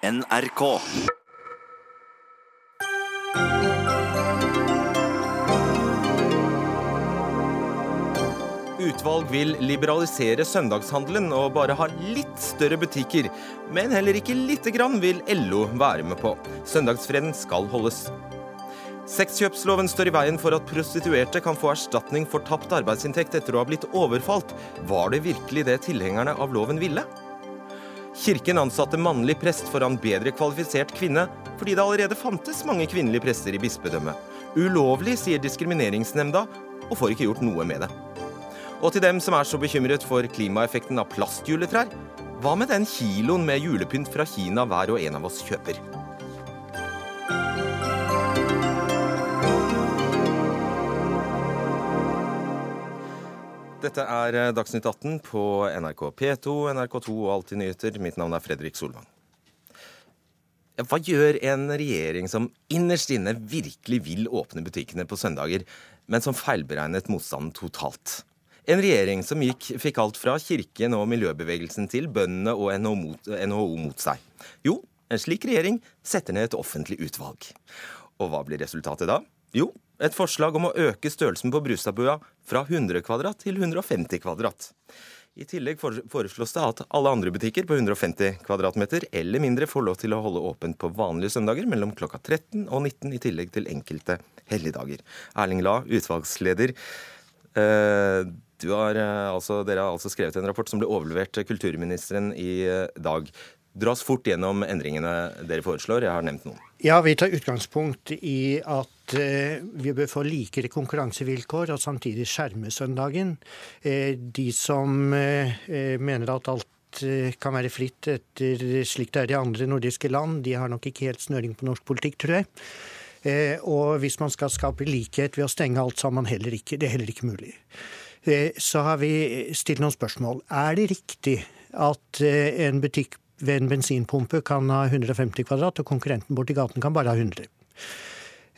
NRK. Utvalg vil liberalisere søndagshandelen og bare ha litt større butikker. Men heller ikke lite grann vil LO være med på. Søndagsfreden skal holdes. Sexkjøpsloven står i veien for at prostituerte kan få erstatning for tapt arbeidsinntekt etter å ha blitt overfalt. Var det virkelig det tilhengerne av loven ville? Kirken ansatte mannlig prest foran bedre kvalifisert kvinne, fordi det allerede fantes mange kvinnelige prester i bispedømmet. Ulovlig, sier diskrimineringsnemnda, og får ikke gjort noe med det. Og til dem som er så bekymret for klimaeffekten av plastjuletrær, hva med den kiloen med julepynt fra Kina hver og en av oss kjøper? Dette er eh, Dagsnytt 18 på NRK P2, NRK2 og Alltid nyheter. Mitt navn er Fredrik Solvang. Hva gjør en regjering som innerst inne virkelig vil åpne butikkene på søndager, men som feilberegnet motstanden totalt? En regjering som gikk, fikk alt fra kirken og miljøbevegelsen til bøndene og NHO mot, NHO mot seg. Jo, en slik regjering setter ned et offentlig utvalg. Og hva blir resultatet da? Jo, et forslag om å øke størrelsen på Brustadbua fra 100 kvadrat til 150 kvadrat. I tillegg foreslås det at alle andre butikker på 150 kvadratmeter eller mindre får lov til å holde åpent på vanlige søndager mellom klokka 13 og 19, i tillegg til enkelte helligdager. Erling La, utvalgsleder. Eh, har, eh, altså, dere har altså skrevet en rapport som ble overlevert kulturministeren i eh, dag. Dra oss fort gjennom endringene dere foreslår. Jeg har nevnt noen. Ja, Vi tar utgangspunkt i at eh, vi bør få likere konkurransevilkår og samtidig skjerme søndagen. Eh, de som eh, mener at alt kan være fritt etter slik det er i andre nordiske land, de har nok ikke helt snøring på norsk politikk, tror jeg. Og hvis man skal skape likhet ved å stenge alt, har heller ikke, det er heller ikke mulig. Så har vi stilt noen spørsmål. Er det riktig at en butikk ved en bensinpumpe kan ha 150 kvadrat, og konkurrenten borti gaten kan bare ha 100.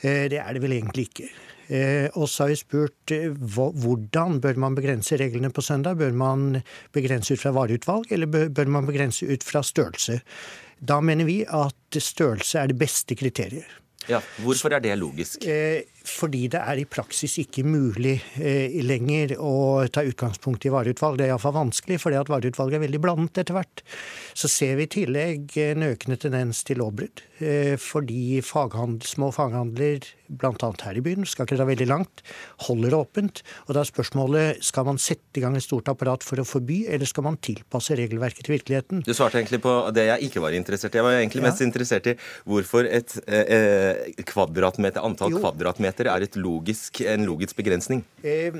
Eh, det er det vel egentlig ikke. Eh, og så har vi spurt eh, hvordan bør man begrense reglene på søndag? Bør man begrense ut fra vareutvalg, eller bør man begrense ut fra størrelse? Da mener vi at størrelse er det beste kriteriet. Ja, Hvorfor er det logisk? Fordi det er i praksis ikke mulig eh, lenger å ta utgangspunkt i vareutvalg. Det er iallfall vanskelig, fordi at vareutvalget er veldig blandet etter hvert. Så ser vi i tillegg en økende tendens til lovbrudd. Eh, fordi faghandel, små faghandler, bl.a. her i byen, skal ikke ta veldig langt, holder åpent. Og da er spørsmålet skal man sette i gang et stort apparat for å forby, eller skal man tilpasse regelverket til virkeligheten? Du svarte egentlig på det jeg ikke var interessert i. Jeg var egentlig mest interessert i hvorfor et eh, eh kvadratmeter, antall jo. kvadratmeter meter er logisk, en logisk begrensning? Eh,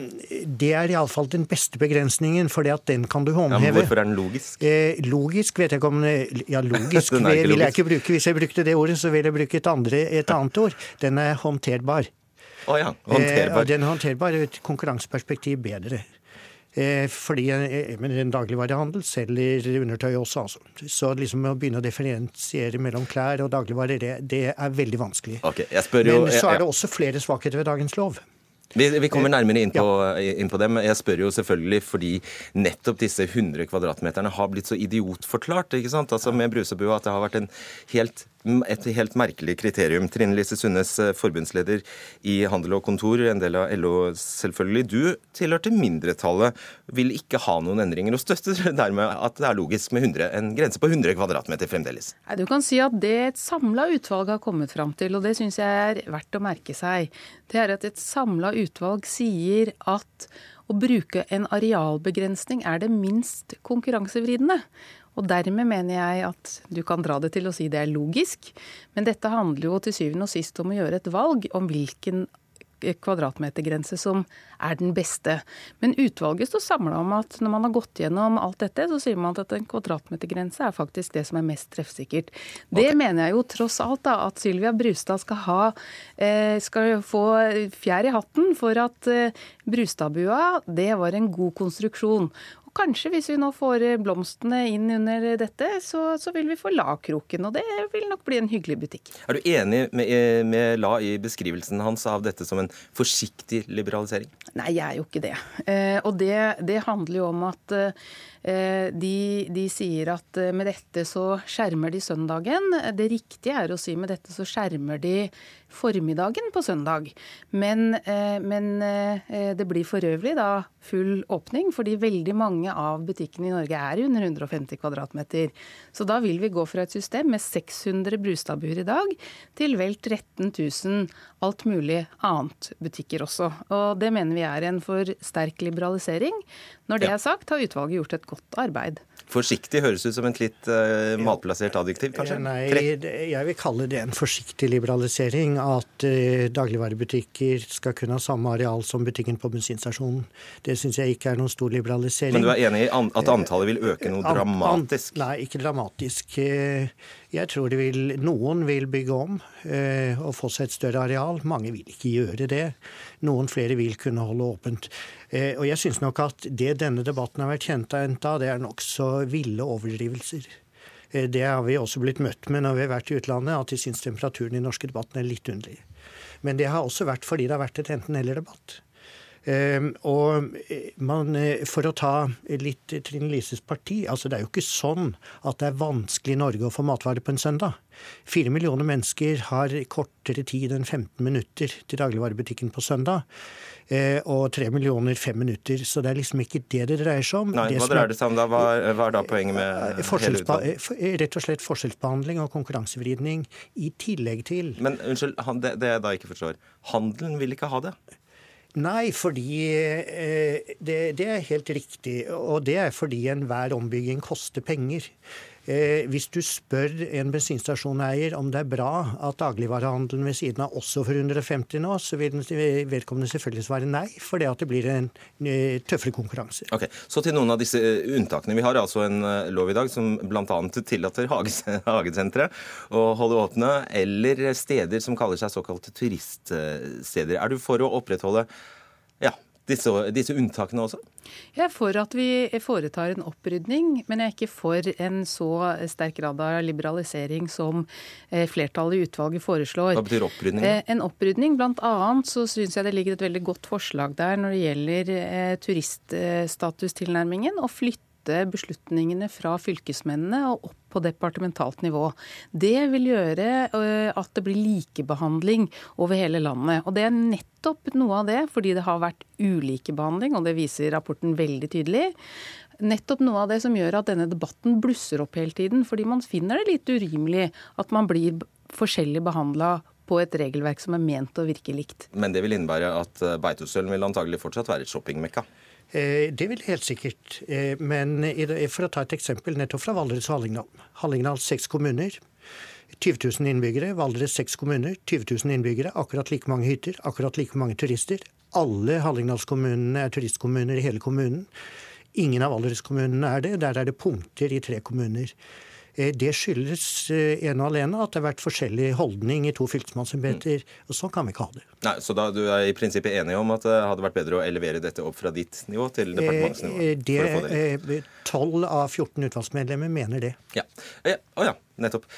det er iallfall den beste begrensningen, for den kan du håndheve. Ja, hvorfor er den logisk? Eh, logisk vet jeg ikke om Ja, logisk logisk. vil jeg ikke bruke. Hvis jeg brukte det ordet, så vil jeg bruke et, andre, et annet ord. Den er håndterbar. Å oh ja, håndterbar. Eh, den er håndterbar. Et konkurranseperspektiv bedre. Eh, fordi eh, en dagligvarehandel selger undertøy også, altså. Så liksom å begynne å differensiere mellom klær og dagligvarer, det, det er veldig vanskelig. Okay, jo, Men så er det også flere svakheter ved dagens lov. Vi, vi, kommer eh, nærmere inn på, ja. inn på, dem. Jeg spør jo selvfølgelig fordi nettopp disse 100 kvadratmeterne har blitt så idiotforklart. ikke sant? Altså Med Brusebua at det har vært en helt et helt merkelig kriterium. Trine Lise Sundnes, eh, forbundsleder i Handel og Kontor, en del av LO selvfølgelig. Du tilhørte mindretallet, vil ikke ha noen endringer, og støtter dermed at det er logisk med 100, en grense på 100 kvadratmeter fremdeles? Nei, Du kan si at det et samla utvalg har kommet fram til, og det syns jeg er verdt å merke seg, det er at et samla utvalg sier at å bruke en arealbegrensning er det minst konkurransevridende. Og dermed mener jeg at du kan dra det til å si det er logisk, men dette handler jo til syvende og sist om å gjøre et valg om hvilken kvadratmetergrense som er den beste. Men utvalget står samla om at når man har gått gjennom alt dette, så sier man at en kvadratmetergrense er faktisk det som er mest treffsikkert. Det okay. mener jeg jo tross alt da, at Sylvia Brustad skal ha eh, skal få fjær i hatten for at eh, Brustadbua det var en god konstruksjon kanskje hvis vi nå får blomstene inn under dette, så, så vil vi få La-kroken. Og det vil nok bli en hyggelig butikk. Er du enig med, med, La i beskrivelsen hans av dette som en forsiktig liberalisering? Nei, jeg er jo ikke det. Eh, og det, det handler jo om at de, de sier at med dette så skjermer de søndagen. Det riktige er å si med dette så skjermer de formiddagen på søndag. Men, men det blir for øvrig da full åpning, fordi veldig mange av butikkene i Norge er under 150 kvadratmeter. Så da vil vi gå fra et system med 600 Brustadbuer i dag, til vel 13 000 alt mulig annet butikker også. Og det mener vi er en for sterk liberalisering. Når det er sagt, har utvalget gjort et godt arbeid. Forsiktig høres ut som et litt uh, malplassert adjektiv, kanskje? Nei, jeg vil kalle det en forsiktig liberalisering. At uh, dagligvarebutikker skal kunne ha samme areal som butikken på bensinstasjonen. Det syns jeg ikke er noen stor liberalisering. Men du er enig i at antallet vil øke noe dramatisk? Nei, ikke dramatisk. Jeg tror vil, noen vil bygge om eh, og få seg et større areal. Mange vil ikke gjøre det. Noen flere vil kunne holde åpent. Eh, og jeg syns nok at det denne debatten har vært kjent av, det er nokså ville overdrivelser. Eh, det har vi også blitt møtt med når vi har vært i utlandet, at de syns temperaturen i norske debatten er litt underlig. Men det har også vært fordi det har vært et enten-eller-debatt. Ehm, og eh, man, eh, For å ta litt Trine Lises parti. altså Det er jo ikke sånn at det er vanskelig i Norge å få matvarer på en søndag. Fire millioner mennesker har kortere tid enn 15 minutter til dagligvarebutikken på søndag. Eh, og tre millioner fem minutter. Så det er liksom ikke det det dreier seg om. Nei, det Hva dreier det seg om da? Hva, hva er da poenget med hele utvalget? Rett og slett forskjellsbehandling og konkurransevridning i tillegg til Men unnskyld, det, det jeg da ikke forstår. Handelen vil ikke ha det? Nei, fordi eh, det, det, er helt riktig. Og det er fordi enhver ombygging koster penger. Eh, hvis du spør en bensinstasjoneier om det er bra at dagligvarehandelen ved siden av også får 150 nå, så vil vedkommende selvfølgelig svare nei, fordi at det blir en eh, tøffere konkurranse. Ok, Så til noen av disse eh, unntakene. Vi har altså en lov i dag som bl.a. tillater hagesentre å holde åpne, eller steder som kaller seg såkalte turiststeder. Er du for å opprettholde ja, disse, disse unntakene også? Jeg er for at vi foretar en opprydning, men jeg er ikke for en så sterk grad av liberalisering som eh, flertallet i utvalget foreslår. Hva betyr opprydning? Eh, en opprydning, blant annet så syns jeg det ligger et veldig godt forslag der når det gjelder eh, turiststatustilnærmingen. Å flytte beslutningene fra fylkesmennene og opp på departementalt nivå. Det vil gjøre at det blir likebehandling over hele landet. Og det er nettopp noe av det, fordi det har vært ulikebehandling, og det viser rapporten veldig tydelig. Nettopp noe av det som gjør at denne debatten blusser opp hele tiden. Fordi man finner det litt urimelig at man blir forskjellig behandla på et regelverk som er ment å virke likt. Men det vil innebære at Beitostølen vil antagelig fortsatt være et shoppingmekka? Eh, det vil helt sikkert. Eh, men for å ta et eksempel nettopp fra Valdres og Hallingdal. Hallingdal seks kommuner. 20 000 innbyggere. Valdres seks kommuner. 20 000 innbyggere. Akkurat like mange hytter. Akkurat like mange turister. Alle Hallingdalskommunene er turistkommuner i hele kommunen. Ingen av Valdres-kommunene er det. Der er det punkter i tre kommuner. Eh, det skyldes eh, ene og alene at det har vært forskjellig holdning i to fylkesmannsembeter. Mm. Og sånn kan vi ikke ha det. Nei, Så da du er i prinsippet enig om at det hadde vært bedre å elevere dette opp fra ditt nivå til departementsnivå? Eh, tolv av 14 utvalgsmedlemmer mener det. Ja. Å ja, nettopp.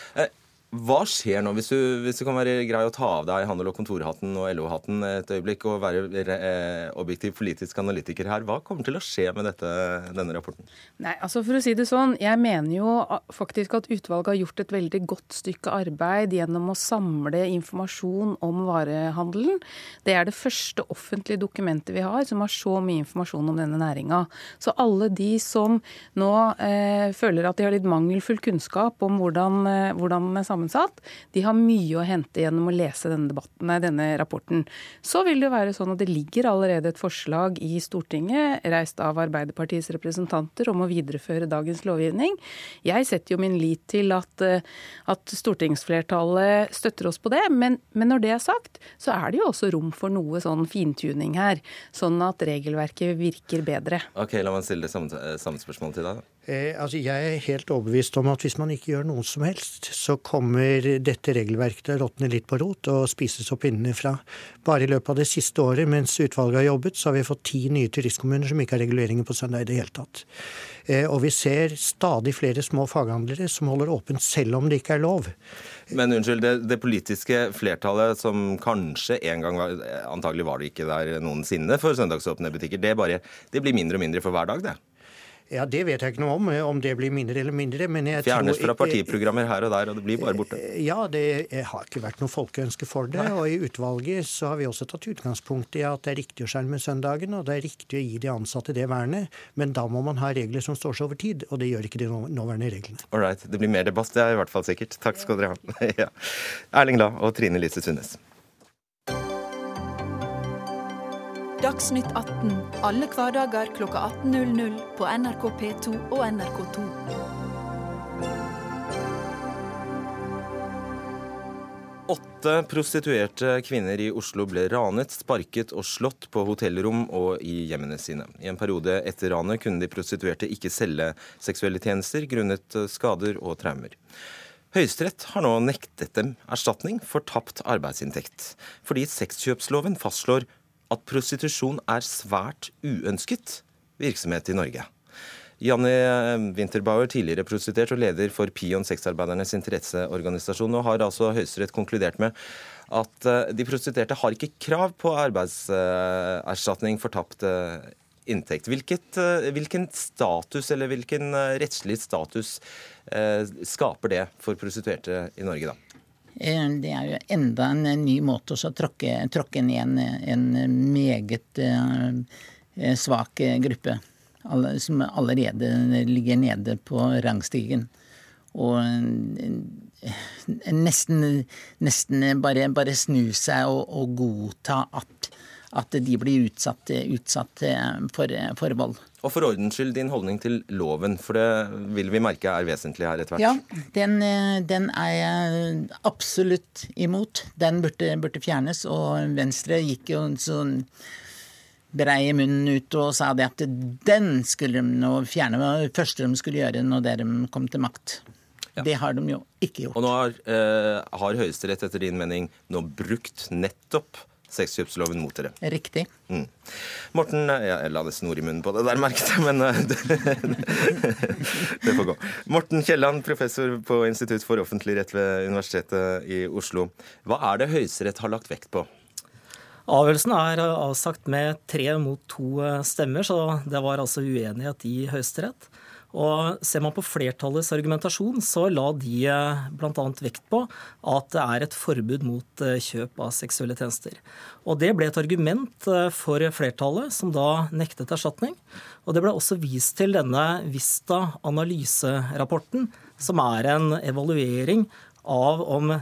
Hva skjer nå, hvis du, hvis du, kan være grei å ta av deg handel- og kontorhatten og LO-hatten et øyeblikk og være eh, objektiv politisk analytiker her, hva kommer til å skje med dette, denne rapporten? Nei, altså For å si det sånn, jeg mener jo faktisk at utvalget har gjort et veldig godt stykke arbeid gjennom å samle informasjon om varehandelen. Det er det første offentlige dokumentet vi har som har så mye informasjon om denne næringa. Så alle de som nå eh, føler at de har litt mangelfull kunnskap om hvordan, eh, hvordan sammen sammensatt, de har mye å hente gjennom å lese denne, debatten, nei, denne rapporten. Så vil det være sånn at det ligger allerede et forslag i Stortinget, reist av Arbeiderpartiets representanter, om å videreføre dagens lovgivning. Jeg setter jo min lit til at, eh, at stortingsflertallet støtter oss på det. Men, men, når det er sagt, så er det jo også rom for noe sånn fintuning her. Sånn at regelverket virker bedre. Ok, La meg stille det samme, samme spørsmål til deg. Eh, altså jeg er helt overbevist om at hvis man ikke gjør noe som helst, så kommer dette regelverket til å råtne litt på rot og spises opp innenfra. Bare i løpet av det siste året mens utvalget har jobbet, så har vi fått ti nye turistkommuner som ikke har reguleringer på søndag i det hele tatt. Eh, og vi ser stadig flere små faghandlere som holder åpent selv om det ikke er lov. Men unnskyld, det, det politiske flertallet som kanskje en gang var Antagelig var det ikke der noensinne for søndagsåpne butikker. Det, bare, det blir mindre og mindre for hver dag, det? Ja, Det vet jeg ikke noe om, om det blir mindre eller mindre. men jeg Fjernes tror fra partiprogrammer her og der, og det blir bare borte. Ja, det har ikke vært noe folkeønske for det. Og i utvalget så har vi også tatt utgangspunkt i at det er riktig å skjerme søndagen, og det er riktig å gi de ansatte det vernet. Men da må man ha regler som står seg over tid, og det gjør ikke de nåværende reglene. All right. Det blir mer debatt, det er i hvert fall sikkert. Takk skal dere ha. ja. Erling Lae og Trine Lise Sundnes. Dagsnytt 18 alle hverdager kl 18.00 på NRK P2 og NRK2. Åtte prostituerte kvinner i Oslo ble ranet, sparket og slått på hotellrom og i hjemmene sine. I en periode etter ranet kunne de prostituerte ikke selge seksuelle tjenester grunnet skader og traumer. Høyesterett har nå nektet dem erstatning for tapt arbeidsinntekt, fordi sexkjøpsloven fastslår at prostitusjon er svært uønsket virksomhet i Norge. Janne Winterbauer, tidligere prostituert og leder for Pion sexarbeidernes interesseorganisasjon. Nå har altså Høyesterett konkludert med at eh, de prostituerte har ikke krav på arbeidserstatning for tapt eh, inntekt. Hvilket, eh, hvilken status eller hvilken rettslig status skaper det for prostituerte i Norge, da? Eh, det er jo enda en ny måte å tråkke, tråkke ned en, en meget uh, svak gruppe. Som allerede ligger nede på rangstigen. Og nesten, nesten bare, bare snu seg og, og godta at, at, de blir utsatt, utsatt for, for vold. Og for ordens skyld, din holdning til loven, for det vil vi merke er vesentlig her etter hvert. Ja, den, eh, den er jeg absolutt imot. Den burde, burde, fjernes. Og Venstre gikk jo sånn brei munnen ut og sa det at den skulle de nå fjerne. Det første de skulle gjøre når de kom til makt. Ja. Det har de jo ikke gjort. Og nå har, eh, har Høyesterett etter din mening nå brukt nettopp sexkjøpsloven mot dere. Riktig. Mm. Morten Jeg la det snor i munnen på det der, merket jeg, men eh, det får gå. Morten Kielland, professor på Institutt for offentlig rett ved Universitetet i Oslo. Hva er det Høyesterett har lagt vekt på? Avgjørelsen er avsagt med tre mot to stemmer, så det var altså uenighet i Høyesterett. Og Ser man på flertallets argumentasjon, så la de eh, bl.a. vekt på at det er et forbud mot eh, kjøp av seksuelle tjenester. Og Det ble et argument eh, for flertallet, som da nektet erstatning. Og Det ble også vist til denne Vista analyserapporten, som er en evaluering av om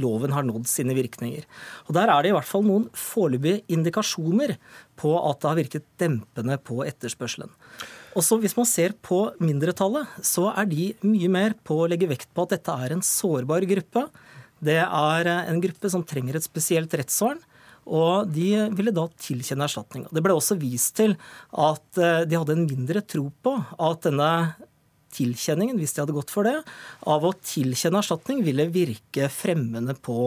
loven har nådd sine virkninger. Og Der er det i hvert fall noen foreløpige indikasjoner på at det har virket dempende på etterspørselen. Også Hvis man ser på mindretallet, så er de mye mer på å legge vekt på at dette er en sårbar gruppe. Det er en gruppe som trenger et spesielt rettsvern. Og de ville da tilkjenne erstatning. Det ble også vist til at eh, de hadde en mindre tro på at denne tilkjenningen, hvis de hadde gått for det, av å tilkjenne erstatning ville virke fremmende på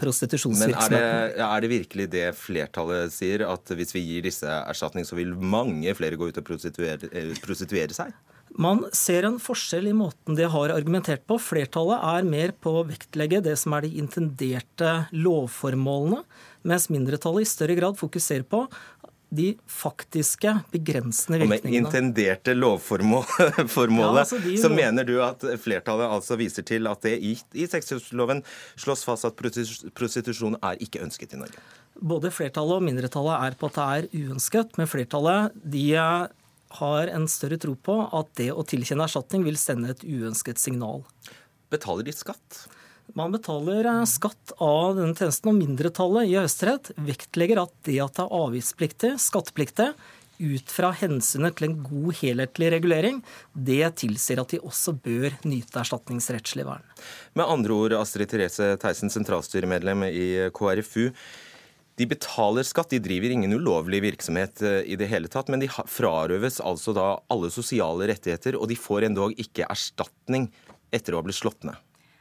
prostitusjonsvirksomheten. Men er det, er det, virkelig det flertallet sier, at hvis vi gir disse erstatning, så vil mange flere gå ut og prostituere, eh, prostituere seg? Man ser en forskjell i måten de har argumentert på. Flertallet er mer på å vektlegge det som er de intenderte lovformålene, mens mindretallet i større grad fokuserer på de faktiske begrensende virkningene. Og med intenderte lovformålet, ja, altså de, så mener du at flertallet altså viser til at det i, i sexkjøpsloven slås fast at prostitusjon er ikke ønsket i Norge? Både flertallet og mindretallet er på at det er uønsket, men flertallet de har en større tro på at det å tilkjenne erstatning vil sende et uønsket signal. Betaler de skatt? Man betaler eh, skatt av denne tjenesten, og mindretallet i Høyesterett vektlegger at det at det er avgiftspliktig, skattepliktig, ut fra hensynet til en god helhetlig regulering, det tilsier at de også bør nyte erstatningsrettslig vern. Med andre ord, Astrid Therese Theisen, sentralstyremedlem i KrFU. De betaler skatt, de driver ingen ulovlig virksomhet eh, i det hele tatt, men de frarøves altså da alle sosiale rettigheter, og de får endog ikke erstatning etter å ha blitt slått ned.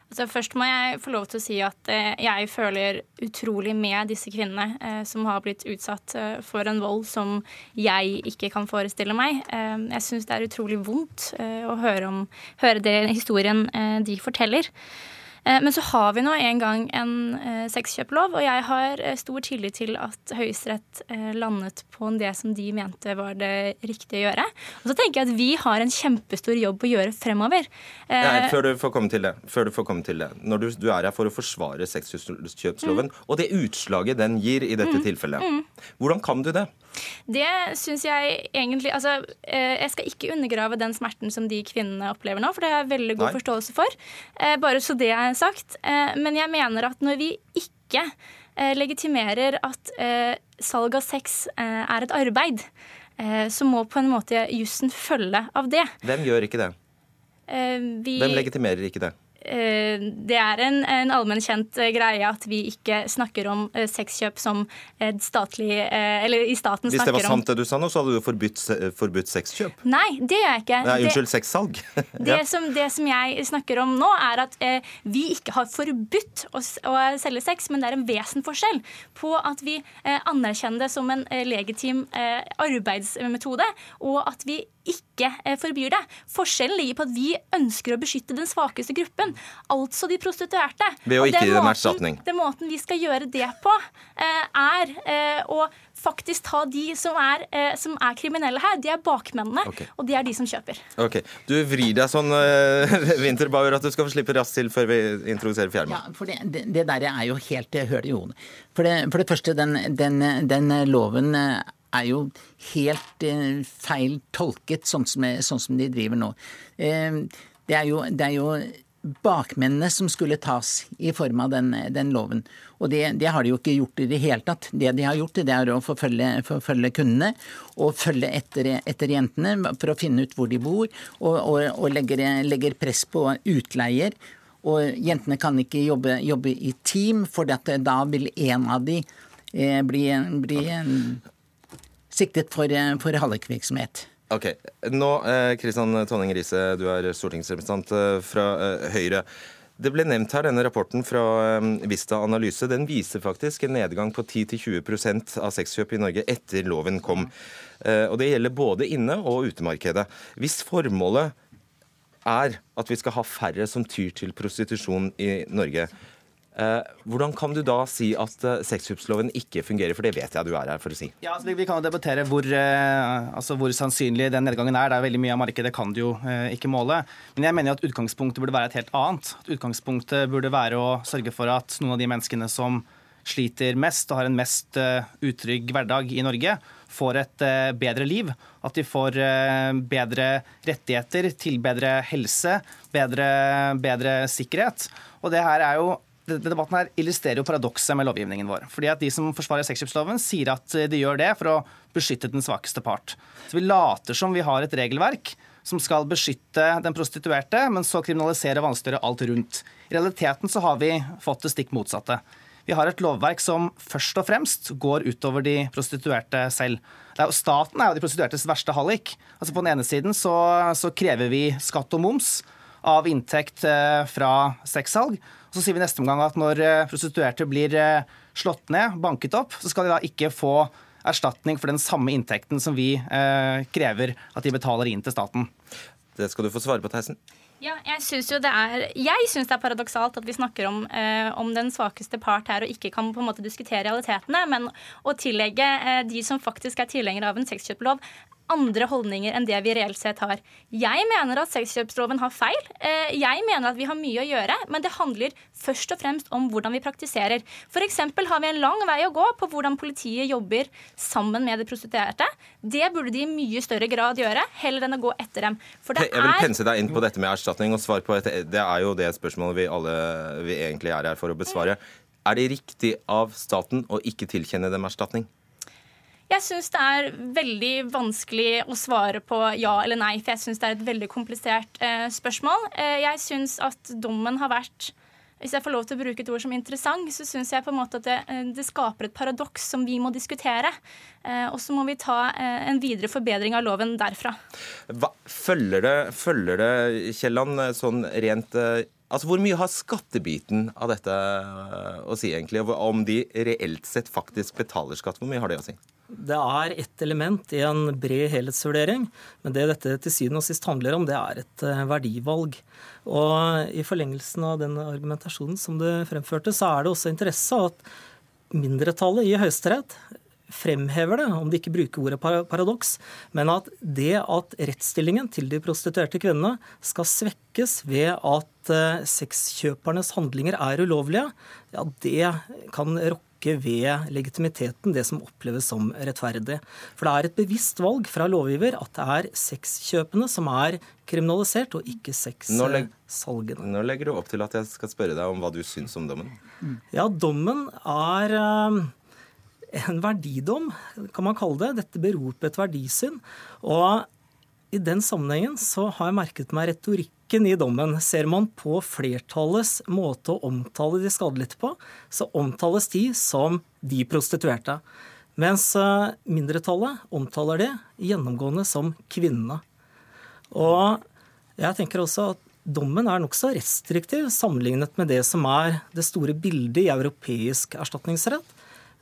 Altså, først må jeg få lov til å si at eh, jeg føler utrolig med disse kvinnene eh, som har blitt utsatt eh, for en vold som jeg ikke kan forestille meg. Jeg syns det er utrolig vondt å høre, om, høre det historien de forteller. Eh, men så har vi nå en gang en eh, sexkjøplov, og jeg har eh, stor tillit til at Høyesterett landet på det som de mente var det riktige å gjøre. Og så tenker jeg at vi har en kjempestor jobb å gjøre fremover. Nei, før du får komme til det. Før du får komme til det. Når du, du er her for å forsvare sexkjøpsloven mm. og det utslaget den gir i dette mm. tilfellet, mm. hvordan kan du det? Det syns jeg egentlig Altså, jeg skal ikke undergrave den smerten som de kvinnene opplever nå, for det har jeg veldig god Nei. forståelse for. Bare så det er sagt. Eh, men jeg mener at når vi ikke eh, legitimerer at eh, salg av sex er et arbeid, så må på en måte jussen følge av det. Hvem gjør ikke det? Vi... Hvem legitimerer ikke det? Eh, det er en, en allmennkjent eh, greie at vi ikke snakker om eh, sexkjøp som statlig Eller i staten snakker om Hvis det var sant det du sa nå, så hadde du forbudt, forbudt sexkjøp? Nei, det gjør jeg ikke. Nei, unnskyld, sexsalg. det, som, det, som, jeg snakker om nå, er at eh, vi ikke har forbudt å, å, selge sex, men det er en vesensforskjell på at vi eh, anerkjenner det som en eh, legitim arbeidsmetode, og at vi ikke eh, forbyr det. Forskjellen ligger på at vi ønsker å beskytte den svakeste gruppen, altså de prostituerte. Ved å ikke gi dem erstatning. Den måten vi skal gjøre det på, eh, er eh, å faktisk ta de som er, som er kriminelle her. De er bakmennene, okay. og de er de som kjøper. Ok, Du vrir deg sånn, Winterbauer, at du skal få slippe raskt til før vi introduserer Fjerma. Ja, for det, det, det, der er jo helt høl i hodet. For, for det, første, den, den, den loven er jo helt eh, feil tolket, sånn som, sånn som, de driver nå. Eh, det, er jo, det, er jo, bakmennene som skulle tas i form av den, den loven. Og det, det, har de jo ikke gjort i det hele tatt. Det de har gjort, det er å forfølge, forfølge kundene og følge etter, etter, jentene for å finne ut hvor de bor, og, og, og legger, legger, press på utleier. Og jentene kan ikke jobbe, jobbe i team, for da vil en av de eh, bli, bli siktet for, eh, for hallikvirksomhet. Ok. Nå, Kristian eh, Tonning Riise, du er stortingsrepresentant eh, fra Høyre. Det ble nevnt her, denne Rapporten fra Vista Analyse den viser faktisk en nedgang på 10-20% av sexkjøp i Norge etter loven kom. Og Det gjelder både inne- og utemarkedet. Hvis formålet er at vi skal ha færre som tyr til prostitusjon i Norge, hvordan kan du da si at eh, sexkjøpsloven ikke fungerer, for det vet jeg du er her for å si? Ja, altså, Vi kan jo debattere hvor, eh, altså, hvor, sannsynlig den nedgangen er. Det er veldig Mye av markedet kan du jo ikke måle. Men jeg mener at utgangspunktet burde være et helt annet. Utgangspunktet burde være å sørge for at noen av de menneskene som sliter mest og har en mest utrygg hverdag i Norge, får et bedre liv. At de får bedre rettigheter til bedre helse, bedre, bedre sikkerhet. Og det her er jo debatten her illustrerer jo paradokset med lovgivningen vår. Fordi at De som forsvarer sexkjøpsloven, sier at de gjør det for å beskytte den svakeste part. Så Vi later som vi har et regelverk som skal beskytte den prostituerte, men så kriminalisere og vanskeliggjøre alt rundt. I realiteten så har vi fått det stikk motsatte. Vi har et lovverk som først og fremst går utover de prostituerte selv. Er staten er jo de prostituertes verste hallik. Altså På den ene siden så, så krever vi skatt og moms av inntekt eh, fra sexsalg. Så sier vi neste omgang at når eh, prostituerte blir eh, slått ned, banket opp, så skal de da ikke få erstatning for den samme inntekten som vi eh, krever at de betaler inn til staten. Det skal du få svare på, Theisen. Ja, jeg syns det er Jeg synes det er paradoksalt at vi snakker om, eh, om, den svakeste part her og ikke kan på en måte diskutere realitetene, men å tillegge eh, de som faktisk er tilhengere av en sexkjøplov, andre holdninger enn det vi reelt sett har. Jeg mener at sexkjøpsloven har feil. Eh, jeg mener at vi har mye å gjøre, men det handler først og fremst om hvordan vi praktiserer. F.eks. har vi en lang vei å gå på hvordan politiet jobber sammen med de prostituerte. Det burde de i mye større grad gjøre, heller enn å gå etter dem. jeg vil pense deg inn på dette med erstatning og svar på et, Det er jo det spørsmålet vi alle vi egentlig er her for å besvare. Er det riktig av staten å ikke tilkjenne dem erstatning? Jeg syns det er veldig vanskelig å svare på ja eller nei, for jeg syns det er et veldig komplisert eh, spørsmål. Eh, jeg syns at dommen har vært hvis jeg får lov til å bruke et ord som interessant, så syns jeg på en måte at det, eh, det skaper et paradoks som vi må diskutere. Eh, og så må vi ta eh, en videre forbedring av loven derfra. Hva, følger det, følger det Kielland, sånn rent Altså, Hvor mye har skattebiten av dette eh, å si, egentlig? Og Om de reelt sett faktisk betaler skatt, hvor mye har det å si? Det er ett element i en bred helhetsvurdering, men det dette til syvende og sist handler om, det er et eh, verdivalg. Og I forlengelsen av den argumentasjonen som du fremførte, så er det også interesse at mindretallet i Høyesterett fremhever det, om de ikke bruker ordet paradoks, men at det at rettsstillingen til de prostituerte kvinnene skal svekkes ved at eh, sexkjøpernes handlinger er ulovlige, ja, det kan rokke ved legitimiteten, det som oppleves som rettferdig. For det er et bevisst valg fra lovgiver at det er sexkjøpene som er kriminalisert, og ikke sexsalgene. Nå, nå legger du opp til at jeg skal spørre deg om hva du syns om dommen. Ja, dommen er eh, en verdidom, kan man kalle det. Dette beror på et verdisyn. Og i den sammenhengen så har jeg merket meg retorikken i dommen. Ser man på flertallets måte å omtale de skadelidte på, så omtales de som de prostituerte. Mens eh, mindretallet omtaler de gjennomgående som kvinnene. Og jeg tenker også at dommen er nokså restriktiv sammenlignet med det som er det store bildet i europeisk erstatningsrett.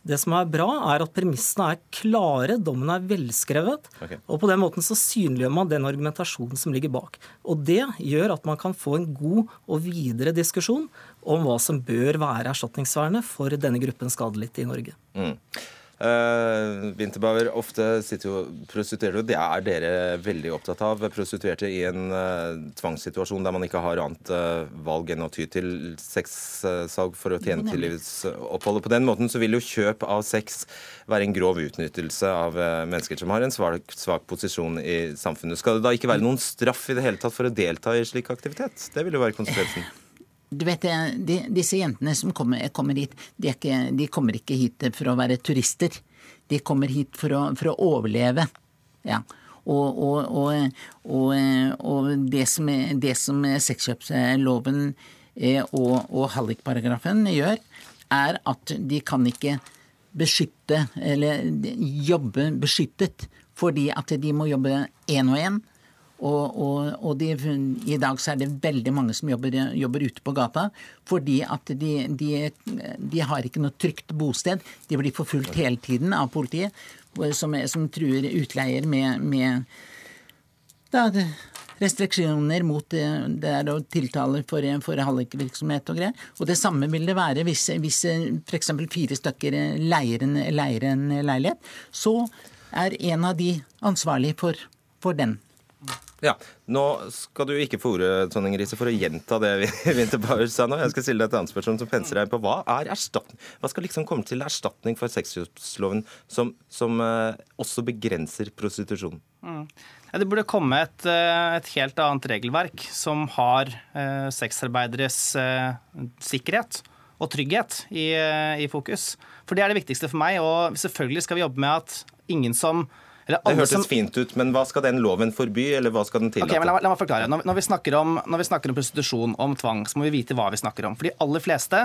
Det som er bra, er at premissene er klare, dommen er velskrevet. Okay. Og på den måten så synliggjør man den argumentasjonen som ligger bak. Og det gjør at man kan få en god og videre diskusjon om hva som bør være erstatningsvernet for denne gruppen skadelidte i Norge. Mm. Uh, Winterbauer, ofte sitter jo prostituerte, og det er dere veldig opptatt av. Prostituerte i en uh, tvangssituasjon der man ikke har annet uh, valg enn å ty til sexsalg for å tjene til livsoppholdet. På den måten så vil jo kjøp av sex være en grov utnyttelse av mennesker som har en svak, svak, posisjon i samfunnet. Skal det da ikke være noen straff i det hele tatt for å delta i slik aktivitet? Det vil jo være konsekvensen. Du vet, de, Disse jentene som kommer, kommer hit, de, ikke, de, kommer ikke hit for å være turister. De kommer hit for å, for å overleve. Ja. Og, og, og, og, det som, det som sexkjøpsloven eh, og, og hallikparagrafen gjør, er at de kan ikke beskytte, eller jobbe beskyttet, fordi at de må jobbe én og én og, og, og de, i dag så er det veldig mange som jobber, jobber ute på gata fordi at de, de, de, har ikke noe trygt bosted. De blir forfulgt hele tiden av politiet, som, som truer utleier med, med da, restriksjoner mot det, er å tiltaler for, for hallikvirksomhet og greier. Og det samme vil det være hvis, hvis f.eks. fire stykker leier en, leier en leilighet. Så er en av de ansvarlig for, for den ja, Nå skal du ikke få ordet Tonning Riise, for å gjenta det Winterbar sa nå. Jeg skal stille deg et annet spørsmål som penser deg på. Hva er erstatning? Hva skal liksom komme til erstatning for sexkjøpsloven som, som uh, også begrenser prostitusjon? Mm. Det burde komme et, eh, et, helt annet regelverk som har uh, sexarbeideres uh, sikkerhet og trygghet i, i fokus. For det er det viktigste for meg. Og selvfølgelig skal vi jobbe med at ingen som det hørtes som... fint ut, men hva skal den loven forby, eller hva skal den tillate? Okay, la, la, meg forklare. Når, når, vi om, når, vi snakker om, prostitusjon, om tvang, så må vi vite hva vi snakker om. For de aller fleste,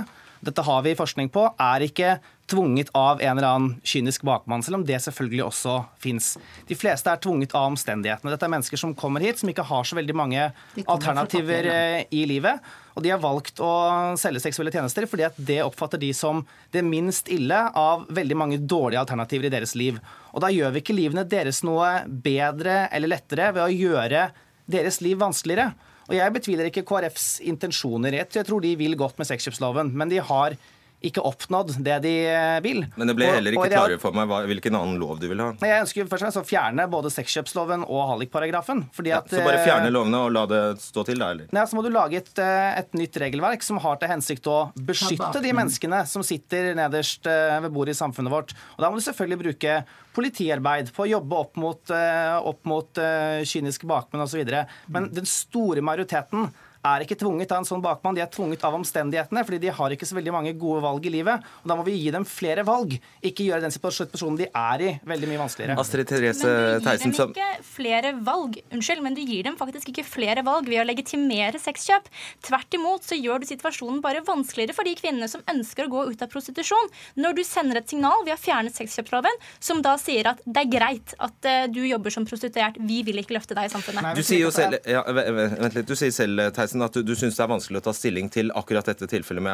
dette har vi forskning på, er ikke tvunget av en eller annen kynisk bakmann, selv om det selvfølgelig også fins. De fleste er tvunget av omstendighetene. Dette er mennesker som kommer hit, som ikke har så veldig mange alternativer eh, i livet. Og de har valgt å selge seksuelle tjenester fordi at det oppfatter de som det minst ille av veldig mange dårlige alternativer i deres liv. Og da gjør vi ikke livene deres noe bedre eller lettere ved å gjøre deres liv vanskeligere. Og jeg betviler ikke KrFs intensjoner. Jeg tror de vil godt med sexkjøpsloven, men de har ikke oppnådd det de eh, vil. Men det ble heller ikke klarere for meg hvilken annen lov du vil ha. Jeg ønsker først og fremst å fjerne både sexkjøpsloven og hallikparagrafen. Ja, så bare fjerne eh, lovene og la det stå til, da? eller? Nei, Så må du lage et, eh, et, nytt regelverk som har til hensikt å beskytte de menneskene som sitter nederst ved bordet i samfunnet vårt. Og Da må du selvfølgelig bruke politiarbeid på å jobbe opp mot, opp mot kyniske bakmenn osv. Men den store majoriteten er ikke tvunget av en sånn bakmann, de er tvunget av omstendighetene. fordi de har ikke så veldig mange gode valg i livet. og Da må vi gi dem flere valg, ikke gjøre den situasjonen de er i, veldig mye vanskeligere. Astrid Therese Theisen, Men du gir dem ikke flere valg, unnskyld, men du gir dem faktisk ikke flere valg ved å legitimere sexkjøp. Tvert imot så gjør du situasjonen bare vanskeligere for de kvinnene som ønsker å gå ut av prostitusjon. Når du sender et signal, ved å fjernet sexkjøpsloven, som da sier at det er greit at uh, du jobber som prostituert, vi vil ikke løfte deg i samfunnet. du sier jo selv, ja, vent litt, du sier selv, Theisen, pressen at du, syns det er vanskelig å ta stilling til akkurat dette tilfellet med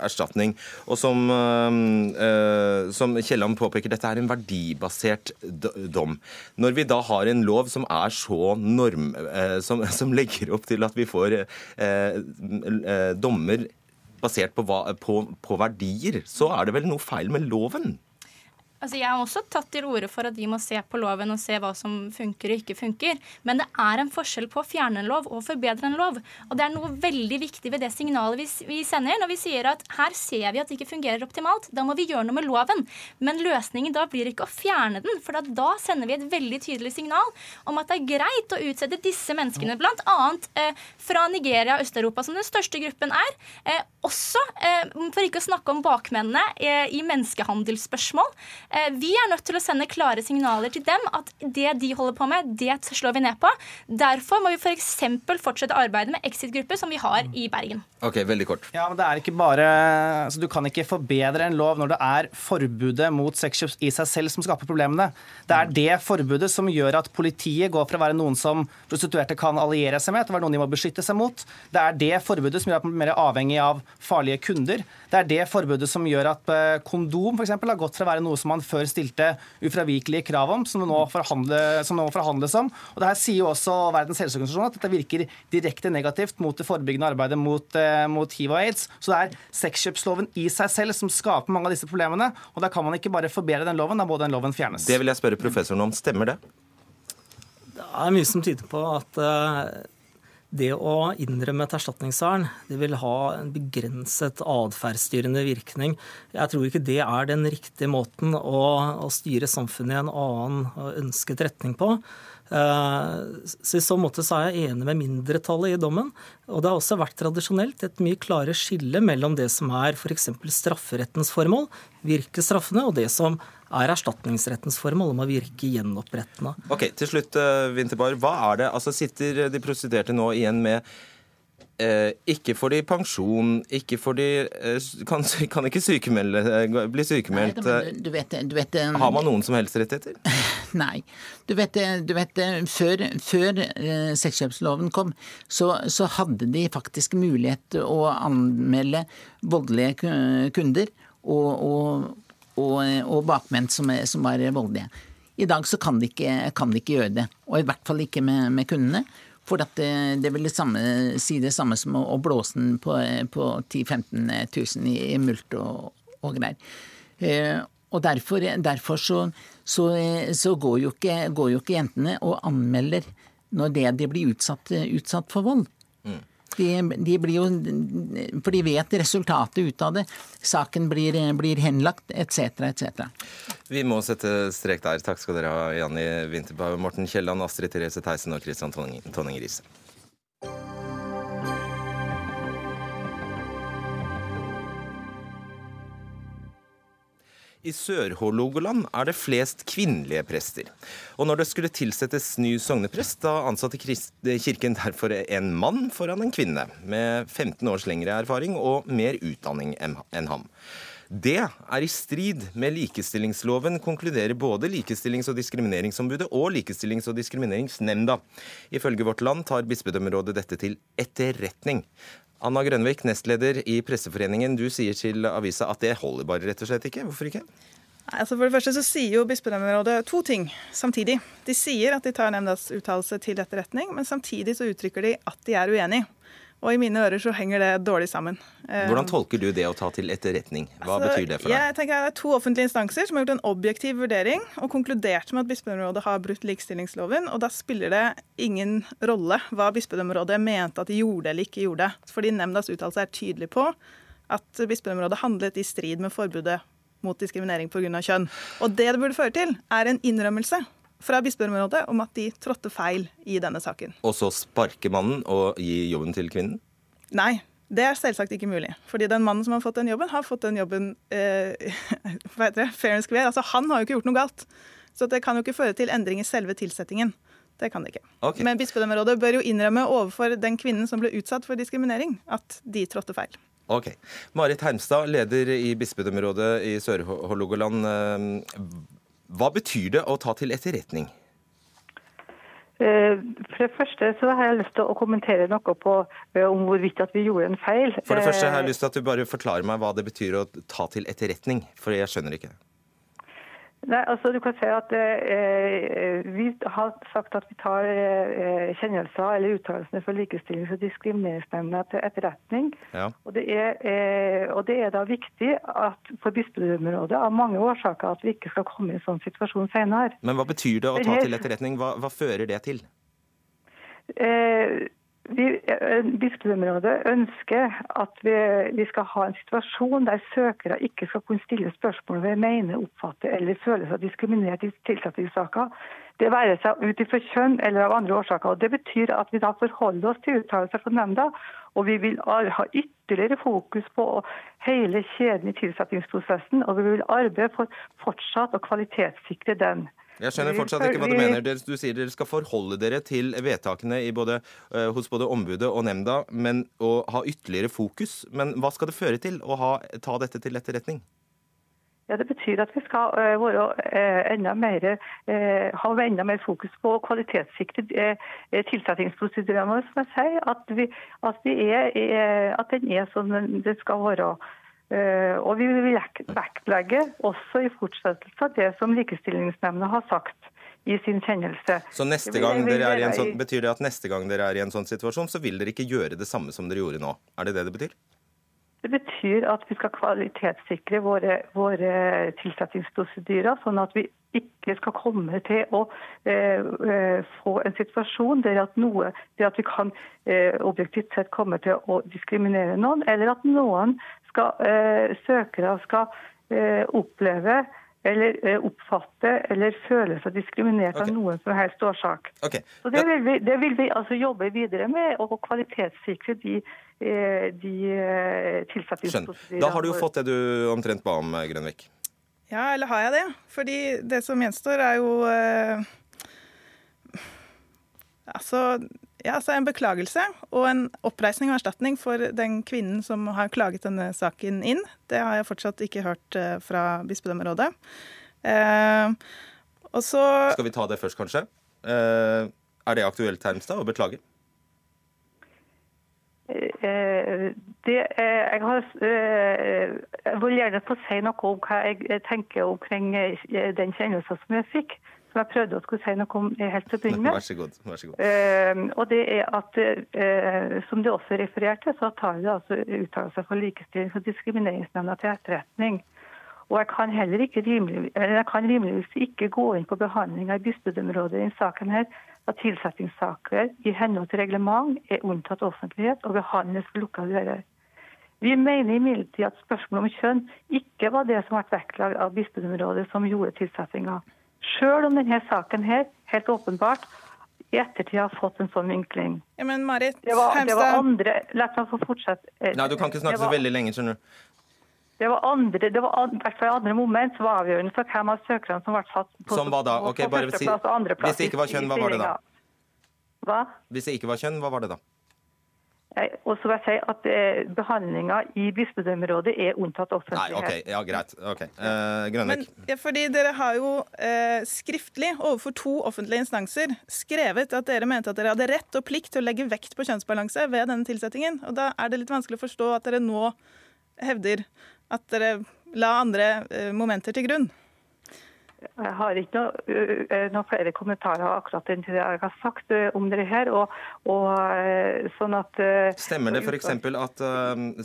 erstatning. Og som, som Kielland påpeker, dette er en verdibasert dom. Når vi da har en lov som er så norm... Som, som legger opp til at vi får dommer basert på, hva, på, på verdier, så er det vel noe feil med loven? Altså, jeg har også tatt til orde for at vi må se på loven og se hva som funker og ikke funker. Men det er en forskjell på å fjerne en lov og forbedre en lov. Og det er noe veldig viktig ved det signalet vi, sender når vi sier at her ser vi at det ikke fungerer optimalt. Da må vi gjøre noe med loven. Men løsningen da blir ikke å fjerne den, for da sender vi et veldig tydelig signal om at det er greit å utsette disse menneskene, bl.a. Eh, fra Nigeria og Øst-Europa, som den største gruppen er. Eh, også, eh, for ikke å snakke om bakmennene eh, i menneskehandelsspørsmål. Eh, vi er nødt til å sende klare signaler til dem at det de holder på med, det slår vi ned på. Derfor må vi f.eks. For fortsette arbeidet med exit-grupper, som vi har i Bergen. Ok, veldig kort. Ja, men det er ikke bare, altså Du kan ikke forbedre en lov når det er forbudet mot sexkjøp i seg selv som skaper problemene. Det er det forbudet som gjør at politiet går fra å være noen som prostituerte kan alliere seg med, til å være noen de må beskytte seg mot. Det er det forbudet som gjør at man blir mer avhengig av farlige kunder. Det er det forbudet som gjør at eh, kondom for eksempel, har gått fra å være noe som man før stilte ufravikelige krav om, som det nå, som nå forhandles om. Og det her sier jo også Verdens helseorganisasjon at dette virker direkte negativt mot det forebyggende arbeidet mot, eh, mot hiv og aids. Så det er sexkjøpsloven i seg selv som skaper mange av disse problemene. Og da kan man ikke bare forbedre den loven, da må den loven fjernes. Det vil jeg spørre professoren om. Stemmer det? Det er mye som tyder på at uh det å innrømme et erstatningsvern det vil ha en begrenset atferdsstyrende virkning. Jeg tror ikke det er den riktige måten å, å styre samfunnet i en annen ønsket retning på. Eh, så I så måte så er jeg enig med mindretallet i dommen. Og det har også vært tradisjonelt et mye klare skille mellom det som er f.eks. strafferettens formål, virke straffende, og det som er erstatningsrettens formål om å virke gjenopprettende. Ok, Til slutt, Winterborg. Hva er det? Altså Sitter de prostituerte nå igjen med Eh, ikke får de pensjon, ikke får de eh, kan, kan, ikke sykemelde, eh, bli sykemeldt. Nei, du vet, du vet, Har man noen som helst rettigheter? Nei. Du vet, du vet før, før sexkjøpsloven kom, så, så, hadde de faktisk mulighet til å anmelde voldelige kunder og, og, og, og bakmenn som, som, var voldelige. I dag så kan de, ikke, kan de ikke gjøre det, og i hvert fall ikke med, med kundene. For det, det vil det samme, si det samme som å blåse den på, på 10 000-15 000 i, i mulkt og, og greier. Eh, og derfor, derfor så, så, så går, jo ikke, går, jo ikke, jentene og anmelder når det de blir utsatt, utsatt for vold. De, de, blir jo For de vet resultatet ut av det. Saken blir, blir henlagt, etc., etc. Vi må sette strek der. Takk skal dere ha, Janni Winterberg, Morten Kielland, Astrid Therese Theisen og Christian Tonning Riise. I Sør-Hålogaland er det flest kvinnelige prester. Og når det skulle tilsettes ny sogneprest, da ansatte kirken derfor en mann foran en kvinne, med 15 års lengre erfaring og mer utdanning enn ham. Det er i strid med likestillingsloven, konkluderer både Likestillings- og diskrimineringsombudet og Likestillings- og diskrimineringsnemnda. Ifølge Vårt Land tar bispedømmerådet dette til etterretning. Anna Grønvik, nestleder i Presseforeningen. Du sier til avisa at det holder bare rett og slett ikke. Hvorfor ikke? Altså for det første så sier jo Bispedømmerådet to ting samtidig. De sier at de tar nemndas uttalelse til etterretning, men samtidig så uttrykker de at de er uenig. Og i mine ører så henger det dårlig sammen. Hvordan eh, tolker du det å ta til etterretning? Hva altså, betyr det for deg? Jeg tenker Det er to offentlige instanser som har gjort en objektiv vurdering og konkludert med at bispedømmerådet har brutt likestillingsloven. Og da spiller det ingen rolle hva bispedømmerådet mente at de gjorde eller ikke gjorde. Fordi nemndas uttalelse er tydelig på at bispedømmerådet handlet i strid med forbudet mot diskriminering pga. kjønn. Og det det burde føre til, er en innrømmelse fra bispedømmerådet om at de trådte feil i denne saken. Og så sparke mannen og gi jobben til kvinnen? Nei, det er selvsagt ikke mulig. Fordi den mannen som har fått den jobben, har fått den jobben eh, hva heter det, fair and square. Altså, han har jo ikke gjort noe galt. Så det kan jo ikke føre til endring i selve tilsettingen. Det kan det ikke. Okay. Men bispedømmerådet bør jo innrømme overfor den kvinnen som ble utsatt for diskriminering, at de trådte feil. Ok. Marit Hermstad, leder i bispedømmerådet i Sør-Hålogaland. Eh, hva betyr det å ta til etterretning? Eh, for det første så har jeg lyst til å kommentere noe på eh, om hvorvidt at vi gjorde en feil. For det første har jeg Eh, lyst til at du bare forklarer meg hva det betyr å ta til etterretning, for jeg skjønner ikke. Nei, altså du kan si at eh, Vi har sagt at vi tar eh, kjennelser eller uttalelsene fra Likestillings- og diskrimineringsnemnda til etterretning. Ja. Og det, er, eh, og det er da viktig at for bispedømmerådet av mange årsaker at vi ikke skal komme i en sånn situasjon senere. Men hva betyr det å ta til etterretning? Hva, hva fører det til? Eh, eh, Bispedømmerådet ønsker at vi, vi skal ha en situasjon der søkere ikke skal kunne stille spørsmål ved mene, oppfatte eller føle seg diskriminert i tilsettingssaker. Det være seg ut ifra kjønn eller av andre årsaker. Og det betyr at vi da forholder oss til uttalelser fra nemnda, og vi vil ha ytterligere fokus på hele kjeden i tilsettingsprosessen, og vi vil arbeide for fortsatt å kvalitetssikre den. Jeg skjønner fortsatt ikke hva du mener. Du sier dere skal forholde dere til vedtakene i både, eh, hos både ombudet og nemnda, men å ha ytterligere fokus. Men hva skal det føre til å ha, ta dette til etterretning? Ja, Det betyr at vi skal eh, være eh, enda mer, ha enda mer fokus på kvalitetssikre tilsettingsprosedyrene våre. Som jeg sier, at, vi, at, vi er, at den er som den den skal være. Eh, Og vi vil vektlegge også i fortsettelse av det som Likestillingsnemnda har sagt i sin kjennelse. Så neste gang dere er i en sånn, Betyr det at neste gang dere er i en sånn situasjon, så vil dere ikke gjøre det samme som dere gjorde nå? Er det det det betyr? Det betyr at vi skal kvalitetssikre våre, våre tilsettingsprosedyrer, sånn at vi ikke skal komme til å eh, eh, få en situasjon der at, noe, der at vi kan eh, objektivt sett komme til å diskriminere noen, eller at noen skal, eh, søkere skal eh, oppleve eller eh, oppfatte eller føle seg diskriminert okay. av noen som helst årsak. Okay. Så det vil vi, det vil vi altså jobbe videre med, og kvalitetssikre de, eh, de eh, tilsettingsprosedyrene. Da har du jo fått det du omtrent ba om, Grønvik. Ja, eller har jeg det? Fordi det som gjenstår, er jo eh, altså, ja, altså en beklagelse og en oppreisning og erstatning for den kvinnen som har klaget denne saken inn. Det har jeg fortsatt ikke hørt eh, fra bispedømmerådet. Eh, og så Skal vi ta det først, kanskje? Eh, er det aktuelt, Hermstad, å beklage? Eh, det, eh, jeg, har, eh, jeg vil gjerne få si noe om hva jeg tenker omkring den kjennelsen som jeg fikk. Som jeg prøvde å skulle si noe om helt til å begynne med. Vær så god. Vær så god. Eh, og det er at, eh, Som det også refererte, så tar det altså uttalelser for Likestillings- og diskrimineringsnemnda til etterretning. Og jeg kan heller ikke rimelig, eller jeg kan rimeligvis ikke gå inn på behandlinga i bispedømmerådet i denne saken her, at tilsettingssaker i henhold til reglement er unntatt offentlighet og behandles for lukkede dører. Vi mener imidlertid at spørsmålet om kjønn ikke var det som ble vektlagt av bispedømmerådet som gjorde tilsettinga. Sjøl om denne saken her helt åpenbart i ettertid har fått en sånn vinkling. Ja, men Marit Det var, det var andre La meg få fortsette. Eh, Nei, du kan ikke snakke var, så veldig lenge, skjønner du. Det var andre, det var i hvert fall andre moment som var avgjørende for hvem av søkerne som ble satt på, Som var da? Okay, på bare si- førsteplass og andreplass. hvis det ikke var kjønn, hva var det da? Hva? Hvis det ikke var kjønn, hva var det da? Og så vil jeg si at eh, behandlinga i bispedømmerådet er unntatt Nei. OK. Ja, greit. Ok. Eh, Men, ja, fordi dere har jo eh, skriftlig overfor to offentlige instanser skrevet at dere mente at dere hadde rett og plikt til å legge vekt på kjønnsbalanse ved denne tilsettingen. Og da er det litt vanskelig å forstå at dere nå hevder at dere la andre eh, momenter til grunn. Jeg har ikke noe, noen flere kommentarer akkurat enn det jeg har sagt om det her. Og, og sånn at Stemmer det for at,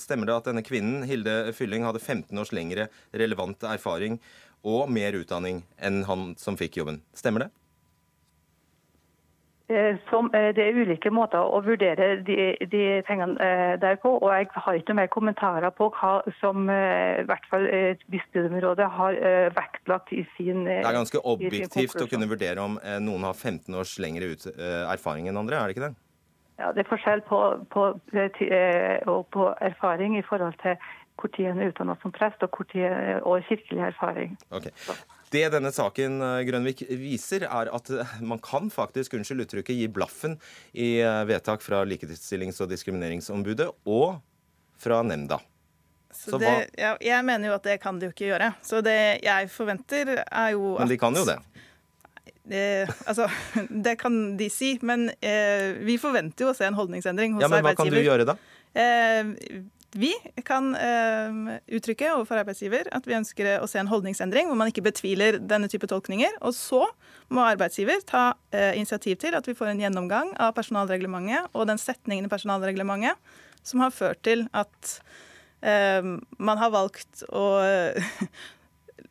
stemmer det at denne kvinnen, Hilde Fylling, hadde 15 års lengre relevant erfaring og mer utdanning enn han som fikk jobben? Stemmer det? Eh, Som, eh, det er ulike måter å vurdere de, de tingene eh, der på. og Jeg har ikke mer kommentarer på hva som i hvert fall eh, har vektlagt i sin Det er ganske objektivt å kunne vurdere om noen har 15 års lengre ut, erfaring enn andre, er det ikke det? Ja, Det er forskjell på, på, og på erfaring i forhold til når en er utdannet som prest og, når og kirkelig erfaring. Ok. Det denne saken eh, Grønvik viser, er at eh, man kan faktisk, unnskyld uttrykket, gi blaffen i eh, vedtak fra Likestillings- og diskrimineringsombudet og fra nemnda. Så Så det, ja, jeg mener jo at det kan de jo ikke gjøre. Så det jeg forventer, er jo at Men de kan jo det. Eh, altså, det kan de si, men eh, vi forventer jo å se en holdningsendring hos arbeidsgiver. Ja, men Hva kan du gjøre da? Eh, vi kan eh, uttrykke overfor arbeidsgiver at vi ønsker å se en holdningsendring hvor man ikke betviler denne type tolkninger. Og så må arbeidsgiver ta eh, initiativ til at vi får en gjennomgang av personalreglementet og den setningen i personalreglementet som har ført til at eh, man har valgt å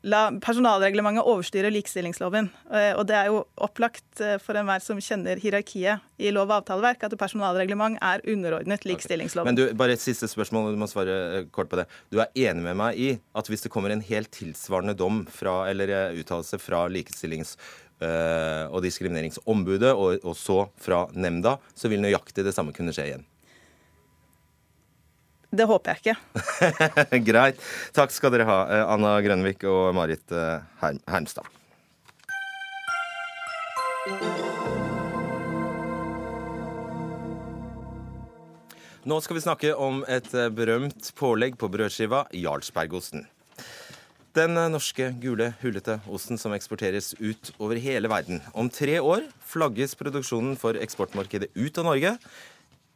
la personalreglementet overstyre likestillingsloven. Eh, Og det er jo opplagt eh, for enhver som kjenner hierarkiet i lov- og avtaleverk, at personalreglement er underordnet likestillingsloven. Men du, bare et siste spørsmål, du må svare eh, kort på det. Du er enig med meg i at hvis det kommer en helt tilsvarende dom fra, eller uttalelse fra likestillings- og diskrimineringsombudet, og, og så fra nemnda, så vil nøyaktig det samme kunne skje igjen? Det håper jeg ikke. Greit. Takk skal dere ha, eh, Anna Grønvik og Marit eh, Herm Hermstad. Nå skal vi snakke om et eh, berømt pålegg på brødskiva, Jarlsbergosten. Den norske, gule, hullete osten som eksporteres ut over hele verden. Om tre år flagges produksjonen for eksportmarkedet ut av Norge.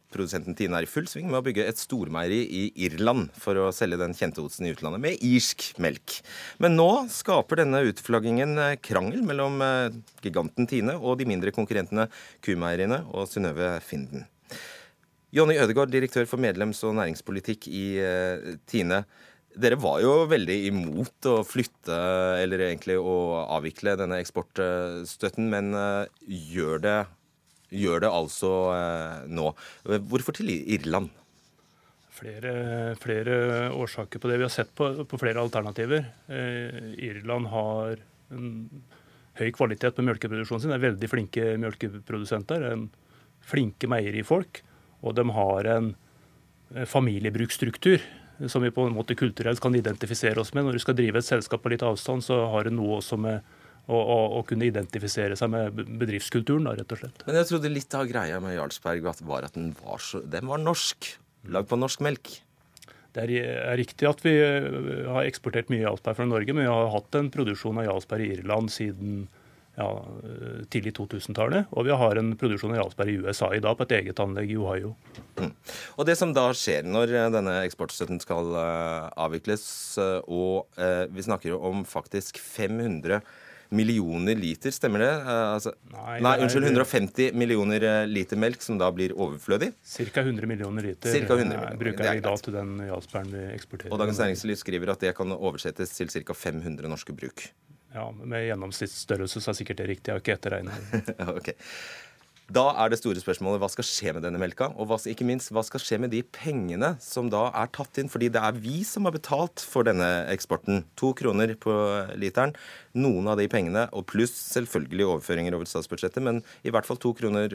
Produsenten Tine er i full sving med å bygge et stormeieri i Irland for å selge den kjente osten i utlandet med irsk melk. Men nå skaper denne utflaggingen eh, krangel mellom eh, giganten Tine og de mindre konkurrentene Kumeieriene og Synnøve Finden. Jonny Ødegaard, direktør for medlems- og næringspolitikk i eh, Tine. Dere var jo veldig imot å flytte, eller egentlig å avvikle denne eksportstøtten, men gjør det, gjør det altså eh, nå. Hvorfor til Irland? Flere, flere årsaker på det. Vi har sett på, på flere alternativer. Eh, Irland har en høy kvalitet på melkeproduksjonen sin. Det er veldig flinke melkeprodusenter. En flinke meierifolk. Og de har en eh, familiebruksstruktur som vi på en måte kulturelt kan identifisere oss med. Når du skal drive et selskap på litt avstand, så har du noe også med og, å kunne identifisere seg med bedriftskulturen, da, rett og slett. Men jeg trodde litt av greia med Jarlsberg var at den var, så, den var norsk. Lagd på norsk melk. Det er, riktig at vi eh, har eksportert mye Jarlsberg fra Norge, men vi har hatt en produksjon av Jarlsberg i Irland siden ja, tidlig 2000-tallet. Og vi har en produksjon av Jarlsberg i USA i dag, på et eget anlegg i Ohio. Mm. Og Det som da skjer når eh, denne eksportstøtten skal avvikles, og vi snakker jo om faktisk 500 millioner liter, stemmer det? Altså, nei, nei, unnskyld, 150 millioner liter melk som da blir overflødig? Ca. 100 millioner liter Cirka 100 millioner. bruker vi da til den Jarlsbergen vi eksporterer. Og Dagens Næringsliv skriver at det kan oversettes til ca. 500 norske bruk. Ja, Med gjennomsnittsstørrelse så er sikkert det riktig. Jeg har ikke etterregnet. okay. Da er det store spørsmålet hva skal skje med denne melka? Og hva, ikke minst, hva skal skje med de pengene som da er tatt inn? Fordi det er vi som har betalt for denne eksporten. To kroner på literen. Noen av de pengene, og pluss selvfølgelig overføringer over statsbudsjettet, men i hvert fall to kroner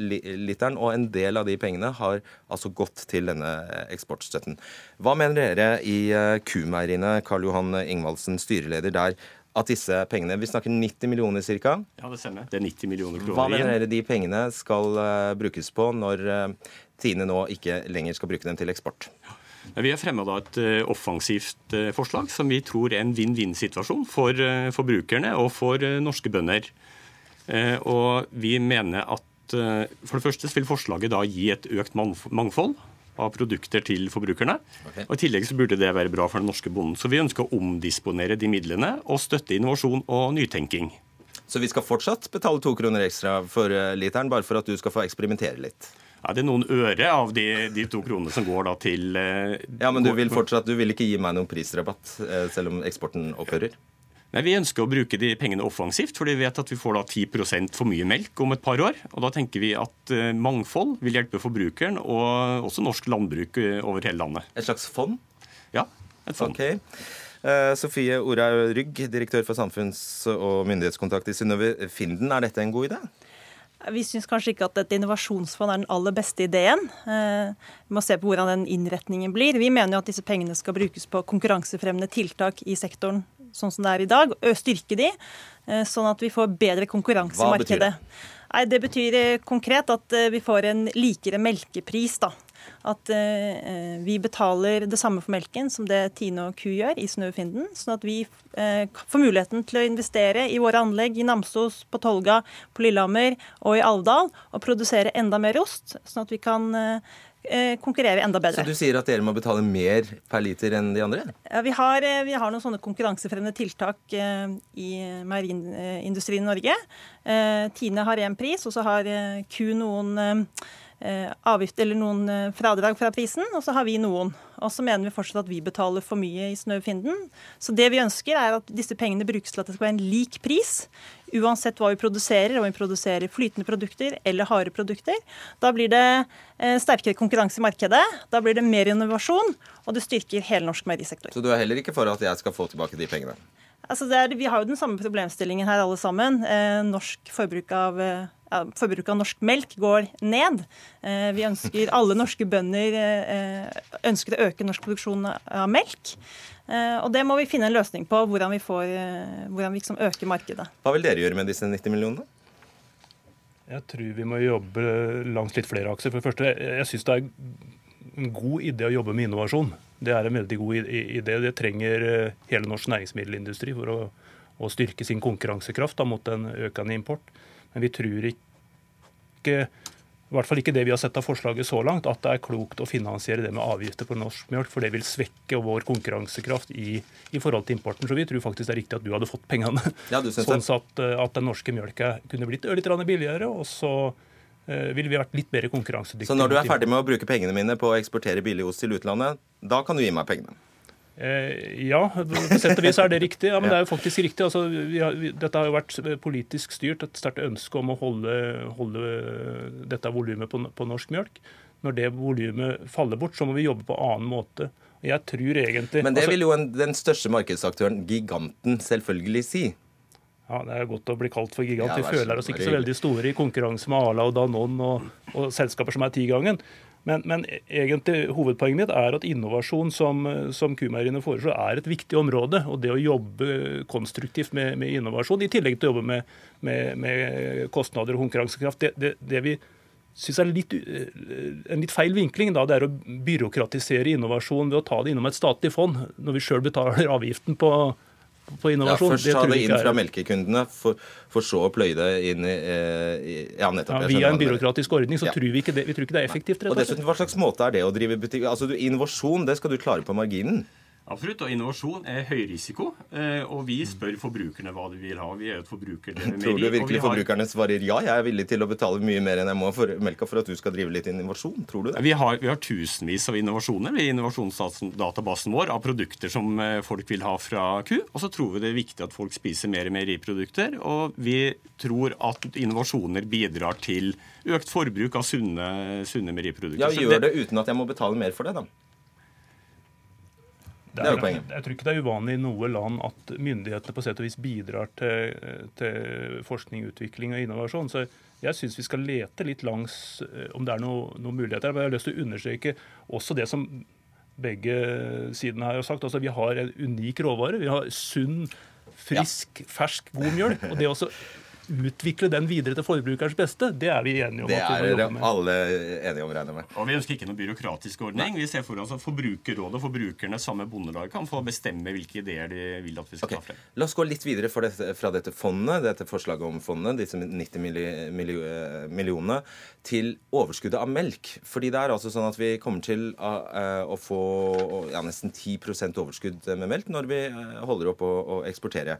literen. Og en del av de pengene har altså gått til denne eksportstøtten. Hva mener dere i Kumeieriene, Karl Johan Ingvaldsen, styreleder der? At disse pengene Vi snakker 90 millioner ca. Ja, det stemmer. Det er 90 millioner kroner Hva mener dere de pengene skal uh, brukes på når uh, Tine nå ikke lenger skal bruke dem til eksport? Vi har fremma et uh, offensivt forslag som vi tror er en vinn-vinn-situasjon for forbrukerne og for norske bønder. Og vi mener at for det første vil forslaget da gi et økt mangfold av produkter til forbrukerne. Okay. Og I tillegg så burde det være bra for den norske bonden. Så vi ønsker å omdisponere de midlene og støtte innovasjon og nytenking. Så vi skal fortsatt betale to kroner ekstra for literen, bare for at du skal få eksperimentere litt? Ja, Det er noen øre av de, de to kronene som går da til eh, Ja, Men du vil fortsatt, du vil ikke gi meg noen prisrabatt, eh, selv om eksporten opphører? Nei, Vi ønsker å bruke de pengene offensivt, for vi vet at vi får da 10% for mye melk om et par år. og Da tenker vi at mangfold vil hjelpe forbrukeren og også norsk landbruk over hele landet. Et slags fond? Ja, et fond. Okay. Uh, Sofie Orhaug Rygg, direktør for samfunns- og myndighetskontakt i Synnøve Finden. Er dette en god idé? Vi syns kanskje ikke at et innovasjonsfond er den aller beste ideen. Vi må se på hvordan den innretningen blir. Vi mener jo at disse pengene skal brukes på konkurransefremmende tiltak i sektoren sånn som det er i dag, styrke de, sånn at vi får bedre konkurranse i markedet. Det? Nei, det betyr konkret at vi får en likere melkepris da, at vi betaler det samme for melken som det Tine og Ku gjør i Snøfinden. Finden. Sånn at vi får muligheten til å investere i våre anlegg i Namsos, på Tolga, på Lillehammer og i Alvdal og produsere enda mer ost, sånn at vi kan konkurrere enda bedre. Så du sier at dere må betale mer per liter enn de andre? Ja, vi, har, eh, vi har noen sånne konkurransefremmende tiltak eh, i marineindustrien i Norge. Eh, Tine har én pris, og så har Q noen Eh, avgift eller noen eh, fradrag fra prisen, og så har vi noen. Og så mener vi fortsatt at vi betaler for mye i Snøfinden. Så det vi ønsker, er at disse pengene brukes til at det skal være en lik pris. Uansett hva vi produserer, om vi produserer flytende produkter eller harde produkter. Da blir det eh, sterkere konkurranse i markedet, da blir det mer innovasjon, og det styrker hele norsk meierisektor. Så du er heller ikke for at jeg skal få tilbake de pengene? Altså er, vi har jo den samme problemstillingen her alle sammen. Eh, norsk forbruk av eh, forbruket av norsk melk går ned. Eh, vi ønsker, Alle norske bønder eh, ønsker å øke norsk produksjon av melk. Eh, og det må vi finne en løsning på, hvordan vi, får, hvordan vi liksom øker markedet. Hva vil dere gjøre med disse 90 millionene? Jeg tror vi må jobbe langs litt flere akser. For det første, jeg syns det er en god idé å jobbe med innovasjon. Det er en veldig god idé. Det trenger hele norsk næringsmiddelindustri for å, å styrke sin konkurransekraft da, mot en økende import. Men vi tror ikke i hvert fall ikke det vi har sett av forslaget så langt, at det er klokt å finansiere det med avgifter på norsk mjølk, for det vil svekke vår konkurransekraft i, i, forhold til importen. Så vi tror faktisk det er riktig at du hadde fått pengene. Ja, sånn at, at, den norske mjølka kunne blitt litt billigere, og så uh, ville vi vært litt mer konkurransedyktige. Så når du er ferdig med å bruke pengene mine på å eksportere billig ost til utlandet, da kan du gi meg pengene? Eh, ja, på sett og vis er det riktig. Ja, men det er jo faktisk riktig. Altså, har, vi, dette har jo vært politisk styrt, et sterkt ønske om å holde, holde dette volumet på, på, norsk mjølk. Når det volumet faller bort, så må vi jobbe på annen måte. Jeg tror egentlig... Men det altså, vil jo en, den største markedsaktøren, giganten, selvfølgelig si. Ja, Det er godt å bli kalt for gigant. Ja, vi føler oss ikke så veldig store i konkurranse med Arla og Danone og, og selskaper som er tigangen. Men, men, egentlig hovedpoenget mitt er at innovasjon, som, som Kumeieriene foreslår, er et viktig område. Og det å jobbe konstruktivt med, med innovasjon, i tillegg til å jobbe med, med, med kostnader og konkurransekraft, det, det, det vi syns er litt, en litt feil vinkling, da, det er å byråkratisere innovasjon ved å ta det innom et statlig fond, når vi sjøl betaler avgiften på på innovasjon. Ja, først ta det inn fra melkekundene, for, for, så å pløye det inn i, eh, Ja, nettopp. Ja, via en byråkratisk ordning så ja. tror vi ikke det, vi tror ikke det er effektivt. rett og dessuten, Hva slags måte er det å drive butikk Altså, Innovasjon det skal du klare på marginen. Absolutt. Og innovasjon er høy risiko. Eh, og vi spør forbrukerne hva de vil ha. Vi er jo et forbrukerdrevet Tror du virkelig har... forbrukerne svarer ja, jeg er villig til å betale mye mer enn jeg må for melka for at du skal drive litt innovasjon? Tror du det? Vi har, vi har tusenvis av innovasjoner i innovasjonsdatabasen vår av produkter som eh, folk vil ha fra ku. Og så tror vi det er viktig at folk spiser mer meieriprodukter. Og vi tror at innovasjoner bidrar til økt forbruk av sunne, sunne meieriprodukter. Ja, gjør det uten at jeg må betale mer for det, da. Det er, jeg tror ikke det er uvanlig i noe land at myndighetene på sett og vis bidrar til, til forskning, utvikling og innovasjon. Så jeg syns vi skal lete litt langs eh, om det er noen noe muligheter. Men jeg har lyst til å understreke også det som begge sidene her har sagt. Altså, vi har en unik råvare. Vi har sunn, frisk, fersk, god mjølk. Og det også utvikle den videre til forbrukerens beste, det er vi enige om. Det er må alle enige om, regner med. Og Vi ønsker ikke noen byråkratisk ordning. Vi ser for oss at Forbrukerrådet og forbrukerne samme bondelag kan få bestemme hvilke ideer de vil at vi skal okay. ta frem. La oss gå litt videre dette, fra dette fondet, dette forslaget om fondet, disse 90 millionene, til overskuddet av melk. Fordi det er altså sånn at vi kommer til å, eh, å få ja, nesten 10% overskudd med melk når vi eh, holder opp å, å eksportere.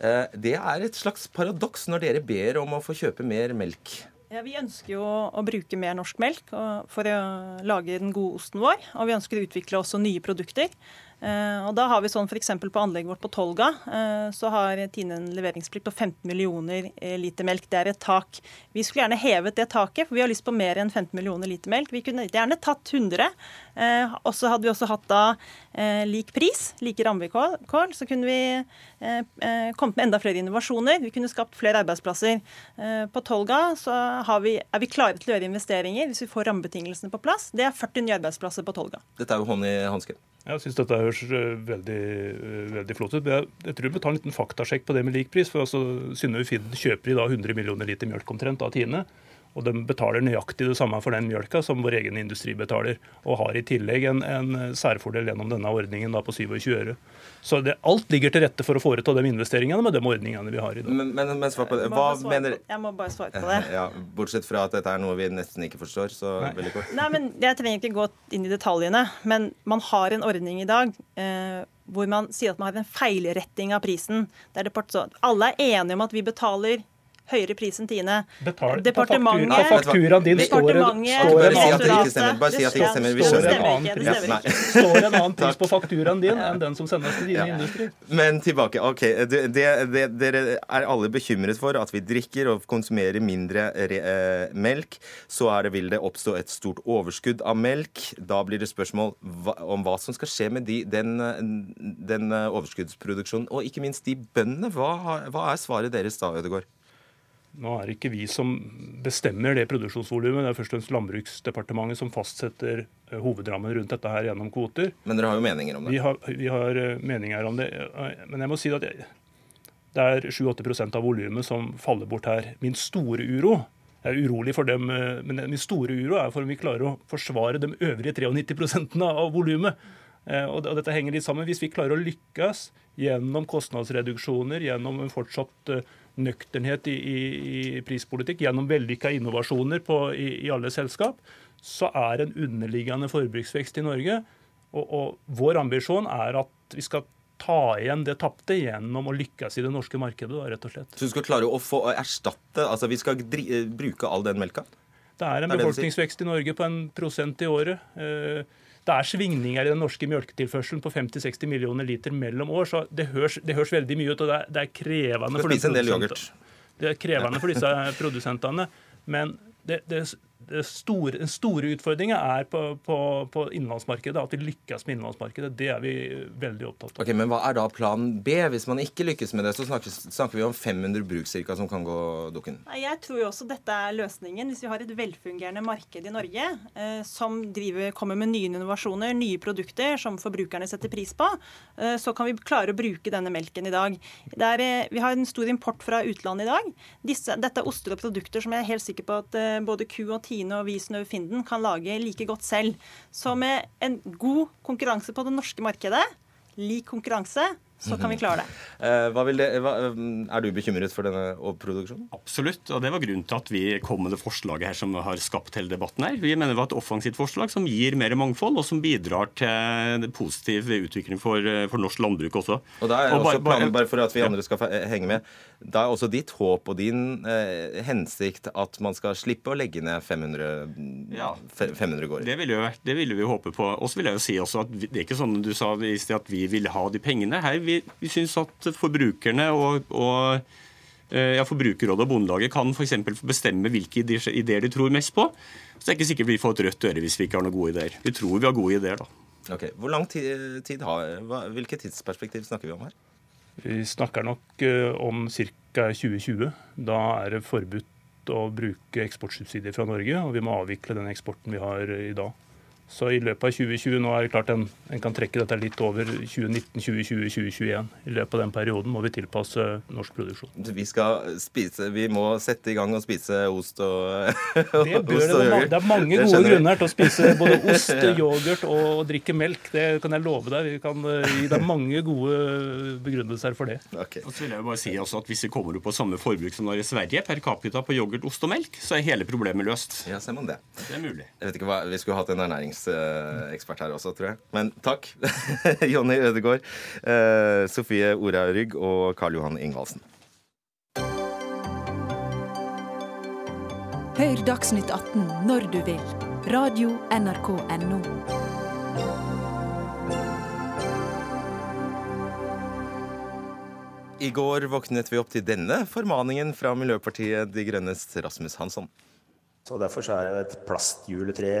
Eh, det er et slags paradoks når dere ber om å få kjøpe mer melk. Ja, Vi ønsker jo å bruke mer norsk melk for å lage den gode osten vår. Og vi ønsker å utvikle også nye produkter. Eh, og da har vi sånn F.eks. på anlegget vårt på Tolga eh, så har Tine en leveringsplikt på 15 millioner eh, liter melk. Det er et tak. Vi skulle gjerne hevet det taket, for vi har lyst på mer enn 15 millioner liter melk. Vi kunne gjerne tatt 100. Og så hadde vi også hatt da lik pris, like rammevilkår. Så kunne vi kommet med enda flere innovasjoner. Vi kunne skapt flere arbeidsplasser. På Tolga så vi, er vi klare til å gjøre investeringer hvis vi får rammebetingelsene på plass. Det er 40 nye arbeidsplasser på Tolga. Dette er jo hånd i hanske. Jeg syns dette høres eh, veldig, eh, veldig, flott ut. Jeg tror vi tar en liten faktasjekk på det med lik pris. for altså, Synnøve Finden kjøper i dag 100 millioner liter mjølk omtrent av Tine. Og de betaler nøyaktig det samme for den mjølka som vår egen industri betaler. Og har i tillegg en, en særfordel gjennom denne ordningen da på 27 øre. Så det, alt ligger til rette for å foreta de investeringene med de ordningene vi har i dag. Men, men, men svar på det. Hva mener Jeg må bare svare på det. ja, Bortsett fra at dette er noe vi nesten ikke forstår, så Nei. veldig kort. Nei, men Jeg trenger ikke gå inn i detaljene, men man har en ordning i dag eh, hvor man sier at man har en feilretting av prisen. Det er depart- alle er enige om at vi betaler høyere pris enn Tine. Betal, Departementet- på faktura- din står en annen pris. Bare si at det ikke stemmer. Vi Står skjønner. en annen Det står en annen pris på fakturaen din enn den som sendes til dine industri. Men tilbake. ok, det, det, det, Dere er alle bekymret for at vi drikker og konsumerer mindre re, eh, melk. Så er det, vil det oppstå et stort overskudd av melk. Da blir det spørsmål om hva som skal skje med de, den, den eh, overskuddsproduksjonen. Og ikke minst de bøndene. Hva, hva er svaret deres da, Ødegaard? Nå er det ikke vi som bestemmer det produksjonsvolumet, det er først og fremst Landbruksdepartementet som fastsetter eh, hovedrammen rundt dette her gjennom kvoter. Men dere har jo meninger om det. Vi har, vi har eh, meninger om det. eh, Men jeg må si at det er 7-8 av volumet som faller bort her. Min store uro jeg er urolig for dem, men min store uro er for om vi klarer å forsvare de øvrige 93 av volumet. Og dette henger litt sammen. Hvis vi klarer å lykkes gjennom kostnadsreduksjoner, gjennom en fortsatt nøkternhet i, i, i prispolitikk, gjennom vellykka innovasjoner på, i, i alle selskap, så er en underliggende forbruksvekst i Norge. Og, og vår ambisjon er at vi skal ta igjen det tapte gjennom å lykkes i det norske markedet, da, rett og slett. Så du skal klare å få erstatte Altså vi skal eh, bruke all den melka? Det er en befolkningsvekst i Norge på en prosent i året. Eh, Det er svingninger i den norske melketilførselen på 50-60 millioner liter mellom år, så det høres, det høres veldig mye ut, og det er, det er krevende for de spise produsentene. Det er krevende for disse produsentene. Men det, det store, den store utfordringa er på, på, på innenlandsmarkedet. At vi lykkes med innenlandsmarkedet. Det er vi veldig opptatt av. Ok, Men hva er da plan B? Hvis man ikke lykkes med det, så snakker, snakker vi om 500 bruk cirka, som kan gå dukken. Jeg tror jo også dette er løsningen. Hvis vi har et velfungerende marked i Norge eh, som driver, kommer med nye innovasjoner, nye produkter som forbrukerne setter pris på, eh, så kan vi klare å bruke denne melken i dag. Det er, eh, vi har en stor import fra utlandet i dag. Disse, dette er oster og produkter som jeg er helt sikker på at eh, både ku og Tine og vi og Finden kan lage like godt selv. Så med en god konkurranse på det norske markedet, lik konkurranse, så kan vi klare det. Eh, hva vil det hva, eh, er du bekymret for denne overproduksjonen? Absolutt, og det var grunnen til at vi kom med det forslaget her som har skapt hele debatten her. Vi mener det var et offensivt forslag som gir mer mangfold, og som bidrar til positiv utvikling for, for norsk landbruk også. Og da er Og også bare- bare- planen, bare for at vi andre skal henge med, da er også ditt håp og din eh, hensikt at man skal slippe å legge ned 500, Ja. 500 gårder. Det ville, jo det ville vi håpe på. Og så vil jeg jo si også at vi, det er ikke sånn du sa i sted at vi vil ha de pengene. Her, vi, vi syns at forbrukerne og, og eh, ja, Forbrukerrådet og Bondelaget kan f.eks. bestemme hvilke ideer, de tror mest på. Så det er ikke sikkert vi får et rødt øre hvis vi ikke har noen gode ideer. Vi tror vi har gode ideer, da. Ok, Hvor lang tid, tid har hva, Hvilket tidsperspektiv snakker vi om her? Vi snakker nok eh, om ca. 2020. Da er det forbudt å bruke eksportsubsidier fra Norge, og vi må avvikle den eksporten vi har eh, i dag. Så i løpet av 2020 nå er det klart en, en kan trekke dette litt over 2019, 2020, 2021. I løpet av den perioden må vi tilpasse norsk produksjon. Vi skal spise, vi må sette i gang og spise ost og Det, bør ost det, og yoghurt. det er mange gode grunner til å spise både ost, yoghurt og drikke melk. Det kan jeg love deg. Vi kan eh, gi deg mange gode begrunnelser for det. Okay. Og så vil jeg jo bare si også at Hvis vi kommer opp på samme forbruk som når i Sverige per capita på yoghurt, ost og melk, så er hele problemet løst. Ja, ser man det. Det er mulig. Jeg vet ikke hva, Vi skulle hatt en ernæringsekspert her også, tror jeg. Men takk. Jonny Ødegaard, eh, Sofie Ora Rygg og Karl Johan Ingvaldsen. Hør Dagsnytt 18 når du vil. Radio NRK Radio.nrk.no. I går våknet vi opp til denne formaningen fra Miljøpartiet De Grønnes Rasmus Hansson. Så Derfor så er et plastjuletre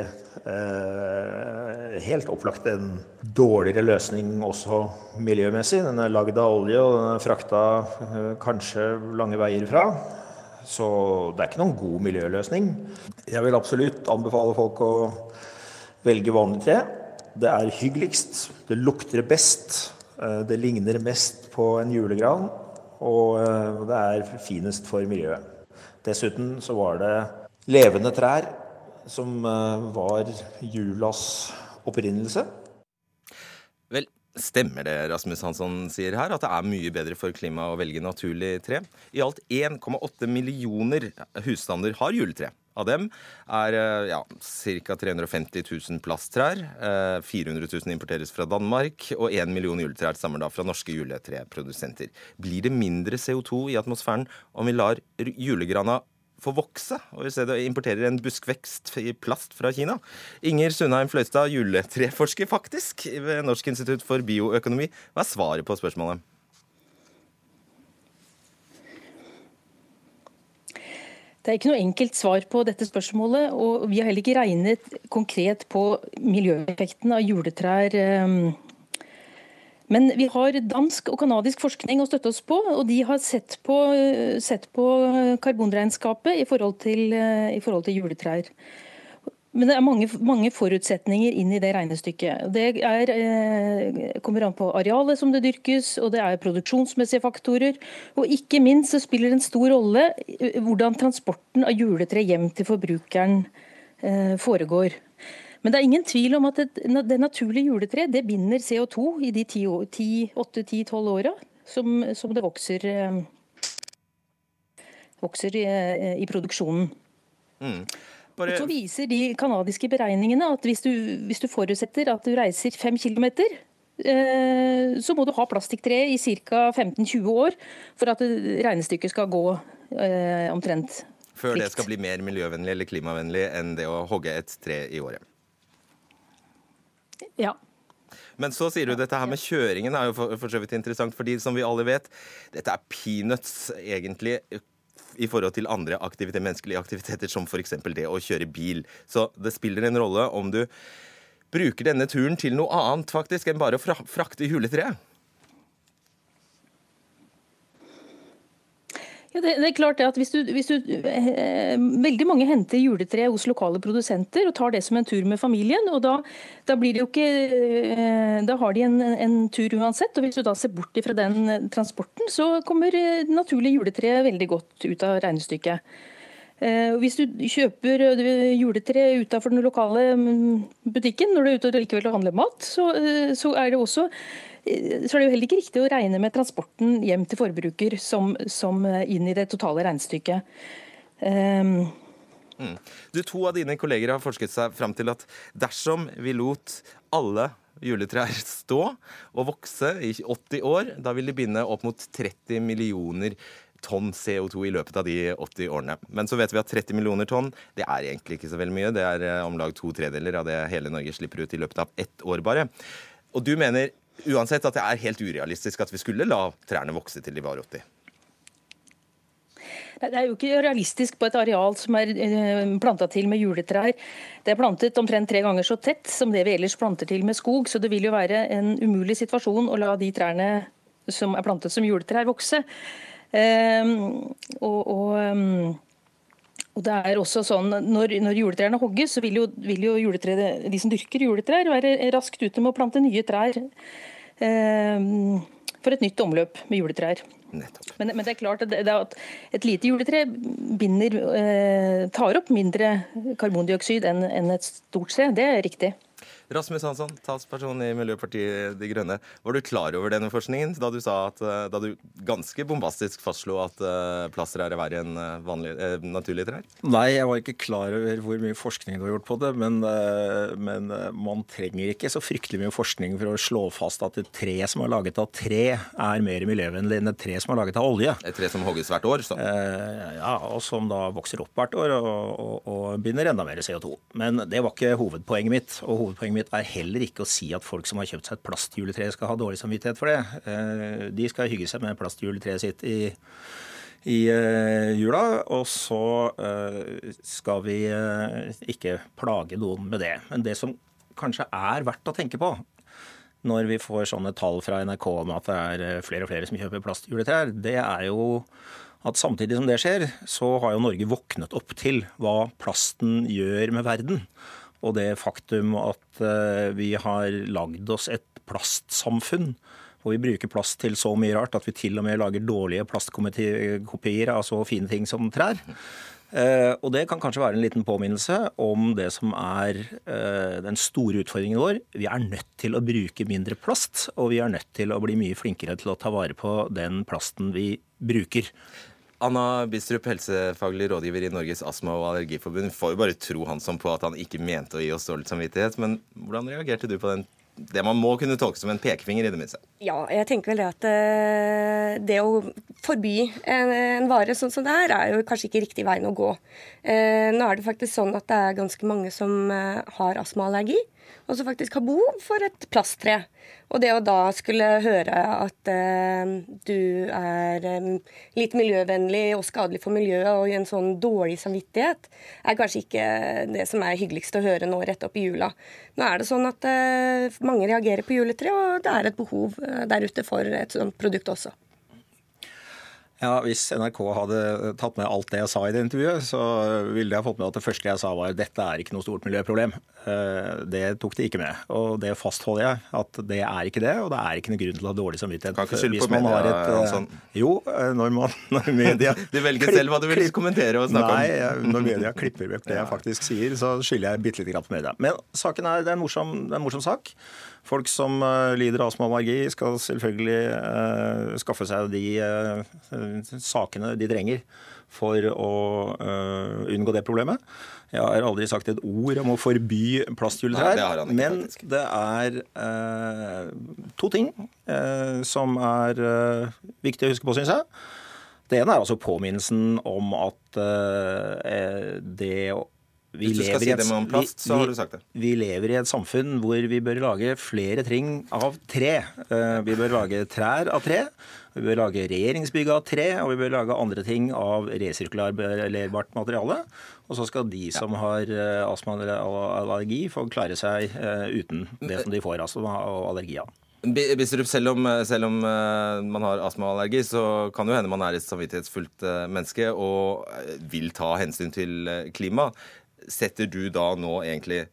eh, helt opplagt en dårligere løsning også miljømessig. Den er lagd av olje, og den er frakta eh, kanskje lange veier fra. Så det er ikke noen god miljøløsning. Jeg vil absolutt anbefale folk å velge vanlig tre. Det er hyggeligst, det lukter best, eh, det ligner mest på en julegran, og eh, det er finest for miljøet. Dessuten så var det levende trær, som eh, var julas opprinnelse. Vel, Stemmer det Rasmus Hansson sier her, at det er mye bedre for klimaet å velge naturlig tre? I alt 1,8 millioner husstander har juletre. Av dem er eh, ja, ca. 350 000 plasttrær. 400 000 importeres fra Danmark, og 1 million juletrær stammer da fra norske juletreprodusenter. Blir det mindre CO2 i atmosfæren om vi lar julegrana få vokse, og i stedet importerer en buskvekst i plast fra Kina. Inger Sundheim Fløystad, juletreforsker faktisk ved Norsk institutt for bioøkonomi. Hva er svaret på spørsmålet? Det er ikke noe enkelt svar på dette spørsmålet, og vi har heller ikke regnet konkret på miljøeffekten av juletrær eh, men vi har dansk og canadisk forskning å støtte oss på, og de har sett på, sett på karbonregnskapet i forhold, til, i forhold, til, juletrær. Men det er mange, mange, forutsetninger inn i det regnestykket. Det er, eh, kommer an på arealet som det dyrkes, og det er produksjonsmessige faktorer. Og ikke minst så spiller det en stor rolle eh, hvordan transporten av juletre hjem til forbrukeren eh, foregår. Men det er ingen tvil om at det, det naturlige juletreet det binder CO2 i de 8-10-12 åra som, som, det vokser, eh, vokser i, eh, i produksjonen. Mm. Bare... Så viser de kanadiske beregningene at hvis du, hvis du, forutsetter at du reiser 5 km, eh, så må du ha plastikktre i ca. 15-20 år for at regnestykket skal gå eh, omtrent Før det skal bli mer miljøvennlig eller klimavennlig enn det å hogge et tre i året? Ja. Men så sier du dette her med kjøringen er jo for, for så vidt interessant, fordi som vi alle vet, dette er peanuts egentlig i forhold til andre aktiviteter, menneskelige aktiviteter, som f.eks. det å kjøre bil. Så det spiller en rolle om du bruker denne turen til noe annet faktisk enn bare å frakte juletreet. Ja, det, det, er klart at hvis du, hvis du eh, Veldig mange henter juletre hos lokale produsenter og tar det som en tur med familien. og Da, da blir det jo ikke, eh, da har de en, en, tur uansett. og Hvis du da ser bort fra den transporten, så kommer eh, naturlig juletre veldig godt ut av regnestykket. Eh, hvis du kjøper eh, juletre utenfor den lokale mm, butikken når du er ute og likevel handler mat, så, eh, så er det også så er det jo heller ikke riktig å regne med transporten hjem til forbruker som, som inn i det totale regnestykket. Um. Du, To av dine kolleger har forsket seg fram til at dersom vi lot alle juletrær stå og vokse i 80 år, da vil de binde opp mot 30 millioner tonn CO2 i løpet av de 80 årene. Men så vet vi at 30 millioner tonn det er egentlig ikke så veldig mye. Det er om lag to tredeler av det hele Norge slipper ut i løpet av ett år bare. Og du mener uansett at det er helt urealistisk at vi skulle la trærne vokse til de var 80? Det er jo ikke realistisk på et areal som er eh, planta til med juletrær. Det er plantet omtrent tre ganger så tett som det vi ellers planter til med skog, så det vil jo være en umulig situasjon å la de trærne som er plantet som juletrær, vokse. Um, og, og, um, og, det er også sånn, Når, når juletrærne hogges, så vil jo, vil jo de som dyrker juletrær, være raskt ute med å plante nye trær eh, for et nytt omløp med juletrær. Men, men, det er klart at, det, at et lite juletre binder, eh, tar opp mindre karbondioksid enn, enn et stort tre. Det er riktig. Rasmus Hansson, talsperson i Miljøpartiet De Grønne. Var du klar over denne forskningen da du, sa at, eh, da du ganske bombastisk fastslo at plaster er verre enn vanlig, uh, naturlige trær? Nei, jeg var ikke klar over hvor mye forskning du har gjort på det. Men, men, man trenger ikke så fryktelig mye forskning for å slå fast at et tre som er laget av tre, er mer miljøvennlig enn et tre som er laget av olje. Et tre som hogges hvert år? Så. ja, og som da vokser opp hvert år og, og, og binder enda mer CO2. Men det var ikke hovedpoenget mitt. og hovedpoenget mitt er heller ikke å si at folk som har kjøpt seg et plastjuletre, skal ha dårlig samvittighet for det. Eh, de skal hygge seg med plastjuletreet sitt i, i eh, jula, og så eh, skal vi ikke plage noen med det. Men det som kanskje er verdt å tenke på når vi får sånne tall fra NRK om at det er flere og flere som kjøper plastjuletrær, det er jo at samtidig som det skjer, så har jo Norge våknet opp til hva plasten gjør med verden og det faktum at eh, vi har lagd oss et plastsamfunn hvor vi bruker plast til så mye rart at vi til og med lager dårlige plastkopier av så fine ting som trær. Eh, og det kan kanskje være en liten påminnelse om det som er eh, den store utfordringen vår. Vi er nødt til å bruke mindre plast, og vi er nødt til å bli mye flinkere til å ta vare på den plasten vi bruker. Anna Bistrup, helsefaglig rådgiver i Norges astma- og allergiforbund. Får jo bare tro Hansson på at han ikke mente å gi oss dårlig samvittighet, men hvordan reagerte du på den det man må kunne tolke som en pekefinger, i det minste. Ja, jeg tenker vel det at uh, det å forby en, vare sånn som det her, er jo kanskje ikke riktig veien å gå. Uh, nå er det faktisk sånn at det er ganske mange som uh, har astmaallergi og som faktisk har behov for et plasttre. Og det å da skulle høre at eh, du er eh, litt miljøvennlig og skadelig for miljøet og i en sånn dårlig samvittighet, er kanskje ikke det som er hyggeligst å høre nå rett opp i jula. Nå er det sånn at eh, mange reagerer på juletre, og det er et behov eh, der ute for et sånt produkt også. Ja, Hvis NRK hadde tatt med alt det jeg sa i det intervjuet, så ville jeg fått med at det første jeg sa var dette er ikke noe stort miljøproblem. Eh, det tok de ikke med. Og det fastholder jeg, at det er ikke det. Og det er ikke noe grunn til å ha dårlig samvittighet. Kan ikke skylde på media, et, eh, Hansson. Jo, eh, når man når media Du velger selv hva du vil kommentere og snakke Nei, om. Nei, når media klipper vekk det jeg faktisk sier, så skylder jeg bitte lite grann på media. Men saken er, det er en morsom, det er en morsom sak. Folk som lider av astma og allergi, skal selvfølgelig uh, skaffe seg de uh, sakene de trenger for å uh, unngå det problemet. Jeg har aldri sagt et ord om å forby plastjuletrær, men det er to ting som er viktig å huske på, syns jeg. Det ene er altså påminnelsen om at det vi Hvis du skal si det med om plast, vi, så har du sagt det. Vi lever i et samfunn hvor vi bør lage flere ting av tre. Vi bør lage trær av tre. Vi bør lage regjeringsbygg av tre, og vi bør lage andre ting av resirkulerbart materiale. Og så skal de som har eh, astma eller allergi, få klare seg eh, uten det som de får astma og allergi av. Bistrup, selv om, selv om man har astma og allergi, så kan jo hende man er et samvittighetsfullt menneske og vil ta hensyn til klima setter du da nå egentlig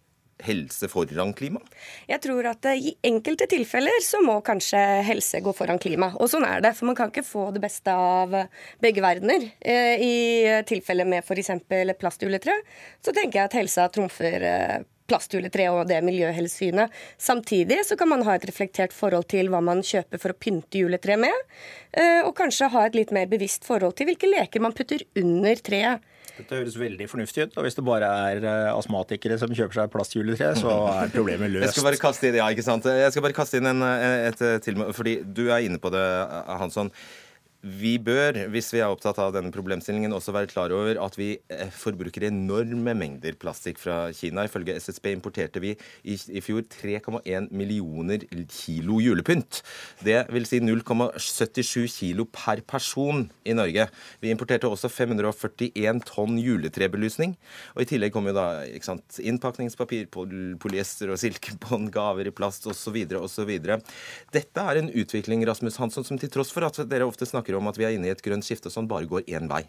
helse foran klima? Jeg tror at eh, i enkelte tilfeller så må kanskje helse gå foran klima. Og sånn er det, for man kan ikke få det beste av begge verdener. Eh, I tilfellet med f.eks. plastjuletre, så tenker jeg at helsa trumfer eh, og det miljøhelsesynet. Samtidig så kan man ha et reflektert forhold til hva man kjøper for å pynte juletreet med, og kanskje ha et litt mer bevisst forhold til hvilke leker man putter under treet. Dette høres veldig fornuftig ut. Og hvis det bare er eh, astmatikere som kjøper seg plastjuletre, så er problemet løst. Jeg skal bare kaste inn, ja, ikke sant? Jeg skal bare kaste inn en, et, et til, fordi du er inne på det, Hansson vi bør, hvis vi er opptatt av denne problemstillingen, også være klar over at vi eh, forbruker enorme mengder plastikk fra Kina. Ifølge SSB importerte vi i, i fjor 3,1 millioner kilo julepynt. Det vil si 0,77 kilo per person i Norge. Vi importerte også 541 tonn juletrebelysning. Og i tillegg kom jo da sant, innpakningspapir, polyester og silkebånd, gaver i plast osv. osv. Dette er en utvikling Rasmus Hansson, som til tross for at dere ofte snakker snakker om at vi er inne i et grønt skifte som bare går én vei.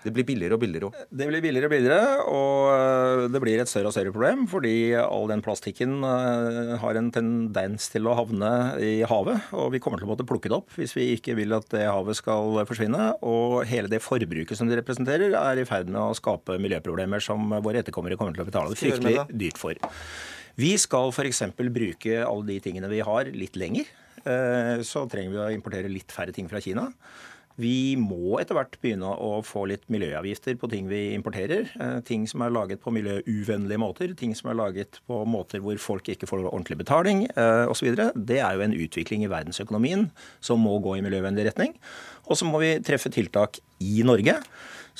Det blir billigere og billigere òg. Det blir billigere og billigere, og eh, det blir et større og større problem. Fordi all den plastikken eh, har en tendens til å havne i havet. Og vi kommer til å måtte plukke det opp hvis vi ikke vil at det havet skal forsvinne. Og hele det forbruket som det representerer, er i ferd med å skape miljøproblemer som våre etterkommere kommer til å betale det fryktelig dyrt for. Vi skal f.eks. bruke alle de tingene vi har, litt lenger. Eh, så trenger vi å importere litt færre ting fra Kina. Vi må etter hvert begynne å få litt miljøavgifter på ting vi importerer. Eh, ting som er laget på miljøuvennlige måter, ting som er laget på måter hvor folk ikke får ordentlig betaling eh, osv. Det er jo en utvikling i verdensøkonomien som må gå i miljøvennlig retning. Og så må vi treffe tiltak i Norge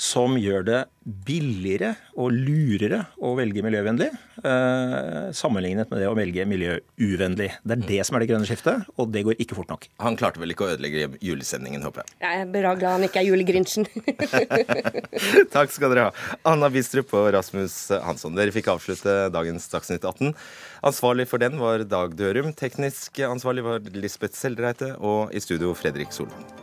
som gjør det billigere og lurere å velge miljøvennlig, eh, sammenlignet med det å velge miljøuvennlig. Det er det som er det grønne skiftet, og det går ikke fort nok. Han klarte vel ikke å ødelegge julesendingen, håper jeg. Jeg er bra glad han ikke er julegrinchen. Takk skal dere ha. Anna Bistrup og Rasmus Hansson. Dere fikk avslutte dagens Dagsnytt 18. Ansvarlig for den var Dag Dørum. Teknisk ansvarlig var Lisbeth Seldreite, og i studio Fredrik Solvang.